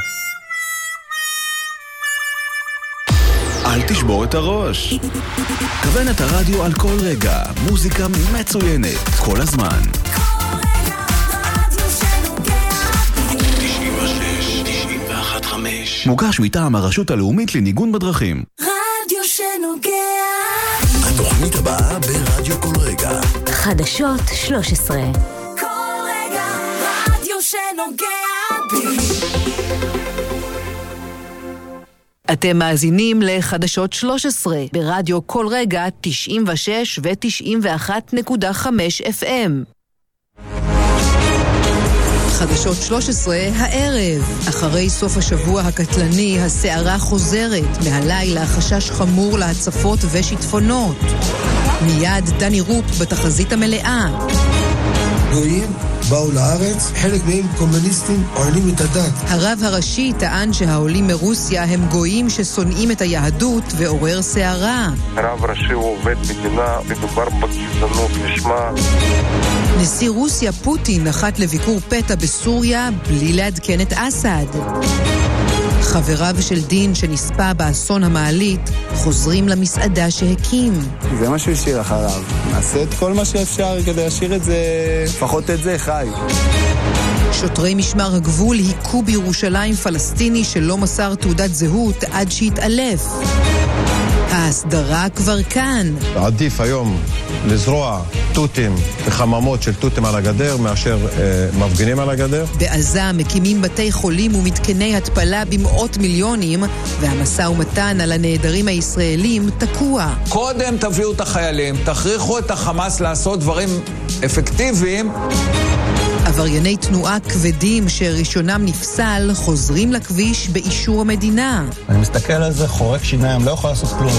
אל תשבור את הראש. כוון את הרדיו על כל רגע, מוזיקה מצוינת, כל הזמן. מוגש מטעם הרשות הלאומית לניגון בדרכים. רדיו שנוגע התוכנית הבאה ברדיו כל רגע. חדשות 13. כל רגע רדיו שנוגע בי אתם מאזינים לחדשות 13 ברדיו כל רגע 96 ו-91.5 FM. חדשות 13 הערב, אחרי סוף השבוע הקטלני, הסערה חוזרת. מהלילה חשש חמור להצפות ושיטפונות. מיד דני רופ בתחזית המלאה. גויים באו לארץ, חלק מהם קומוניסטים עולים את הדת. הרב הראשי טען שהעולים מרוסיה הם גויים ששונאים את היהדות ועורר סערה. רב ראשי הוא עובד מדינה, מדובר בגזענות לשמה. נשיא רוסיה פוטין נחת לביקור פתע בסוריה בלי לעדכן את אסד. חבריו של דין שנספה באסון המעלית חוזרים למסעדה שהקים. זה מה שהוא השאיר אחריו. נעשה את כל מה שאפשר כדי להשאיר את זה, לפחות את זה חי. שוטרי משמר הגבול היכו בירושלים פלסטיני שלא מסר תעודת זהות עד שהתעלף. ההסדרה כבר כאן. עדיף היום לזרוע תותים וחממות של תותים על הגדר מאשר אה, מפגינים על הגדר. בעזה מקימים בתי חולים ומתקני התפלה במאות מיליונים, והמשא ומתן על הנעדרים הישראלים תקוע. קודם תביאו את החיילים, תכריחו את החמאס לעשות דברים אפקטיביים. עברייני תנועה כבדים שרישיונם נפסל חוזרים לכביש באישור המדינה. אני מסתכל על זה, חורק שיניים, לא יכול לעשות כלום.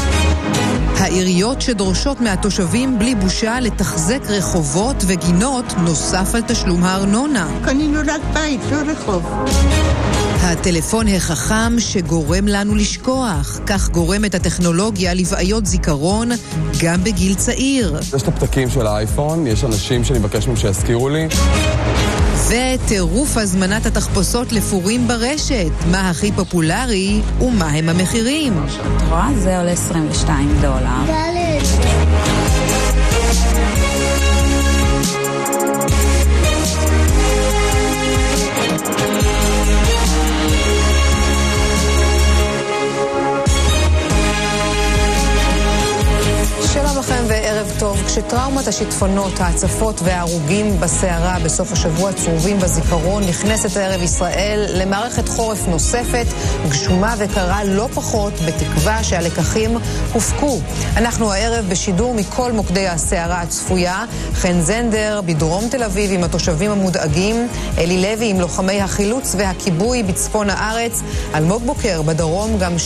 העיריות שדורשות מהתושבים בלי בושה לתחזק רחובות וגינות נוסף על תשלום הארנונה. קנינו רק בית, לא רחוב. הטלפון החכם שגורם לנו לשכוח, כך גורמת הטכנולוגיה לבעיות זיכרון גם בגיל צעיר. יש את הפתקים של האייפון, יש אנשים שאני מבקש מהם שיזכירו לי. וטירוף הזמנת התחפושות לפורים ברשת, מה הכי פופולרי ומה הם המחירים. את רואה? זה עולה 22 דולר. וערב טוב. כשטראומת השיטפונות, ההצפות וההרוגים בסערה בסוף השבוע צרובים בזיכרון, נכנסת הערב ישראל למערכת חורף נוספת, גשומה וקרה לא פחות, בתקווה שהלקחים הופקו. אנחנו הערב בשידור מכל מוקדי הסערה הצפויה. חן זנדר בדרום תל אביב עם התושבים המודאגים, אלי לוי עם לוחמי החילוץ והכיבוי בצפון הארץ, אלמוג בוקר בדרום גם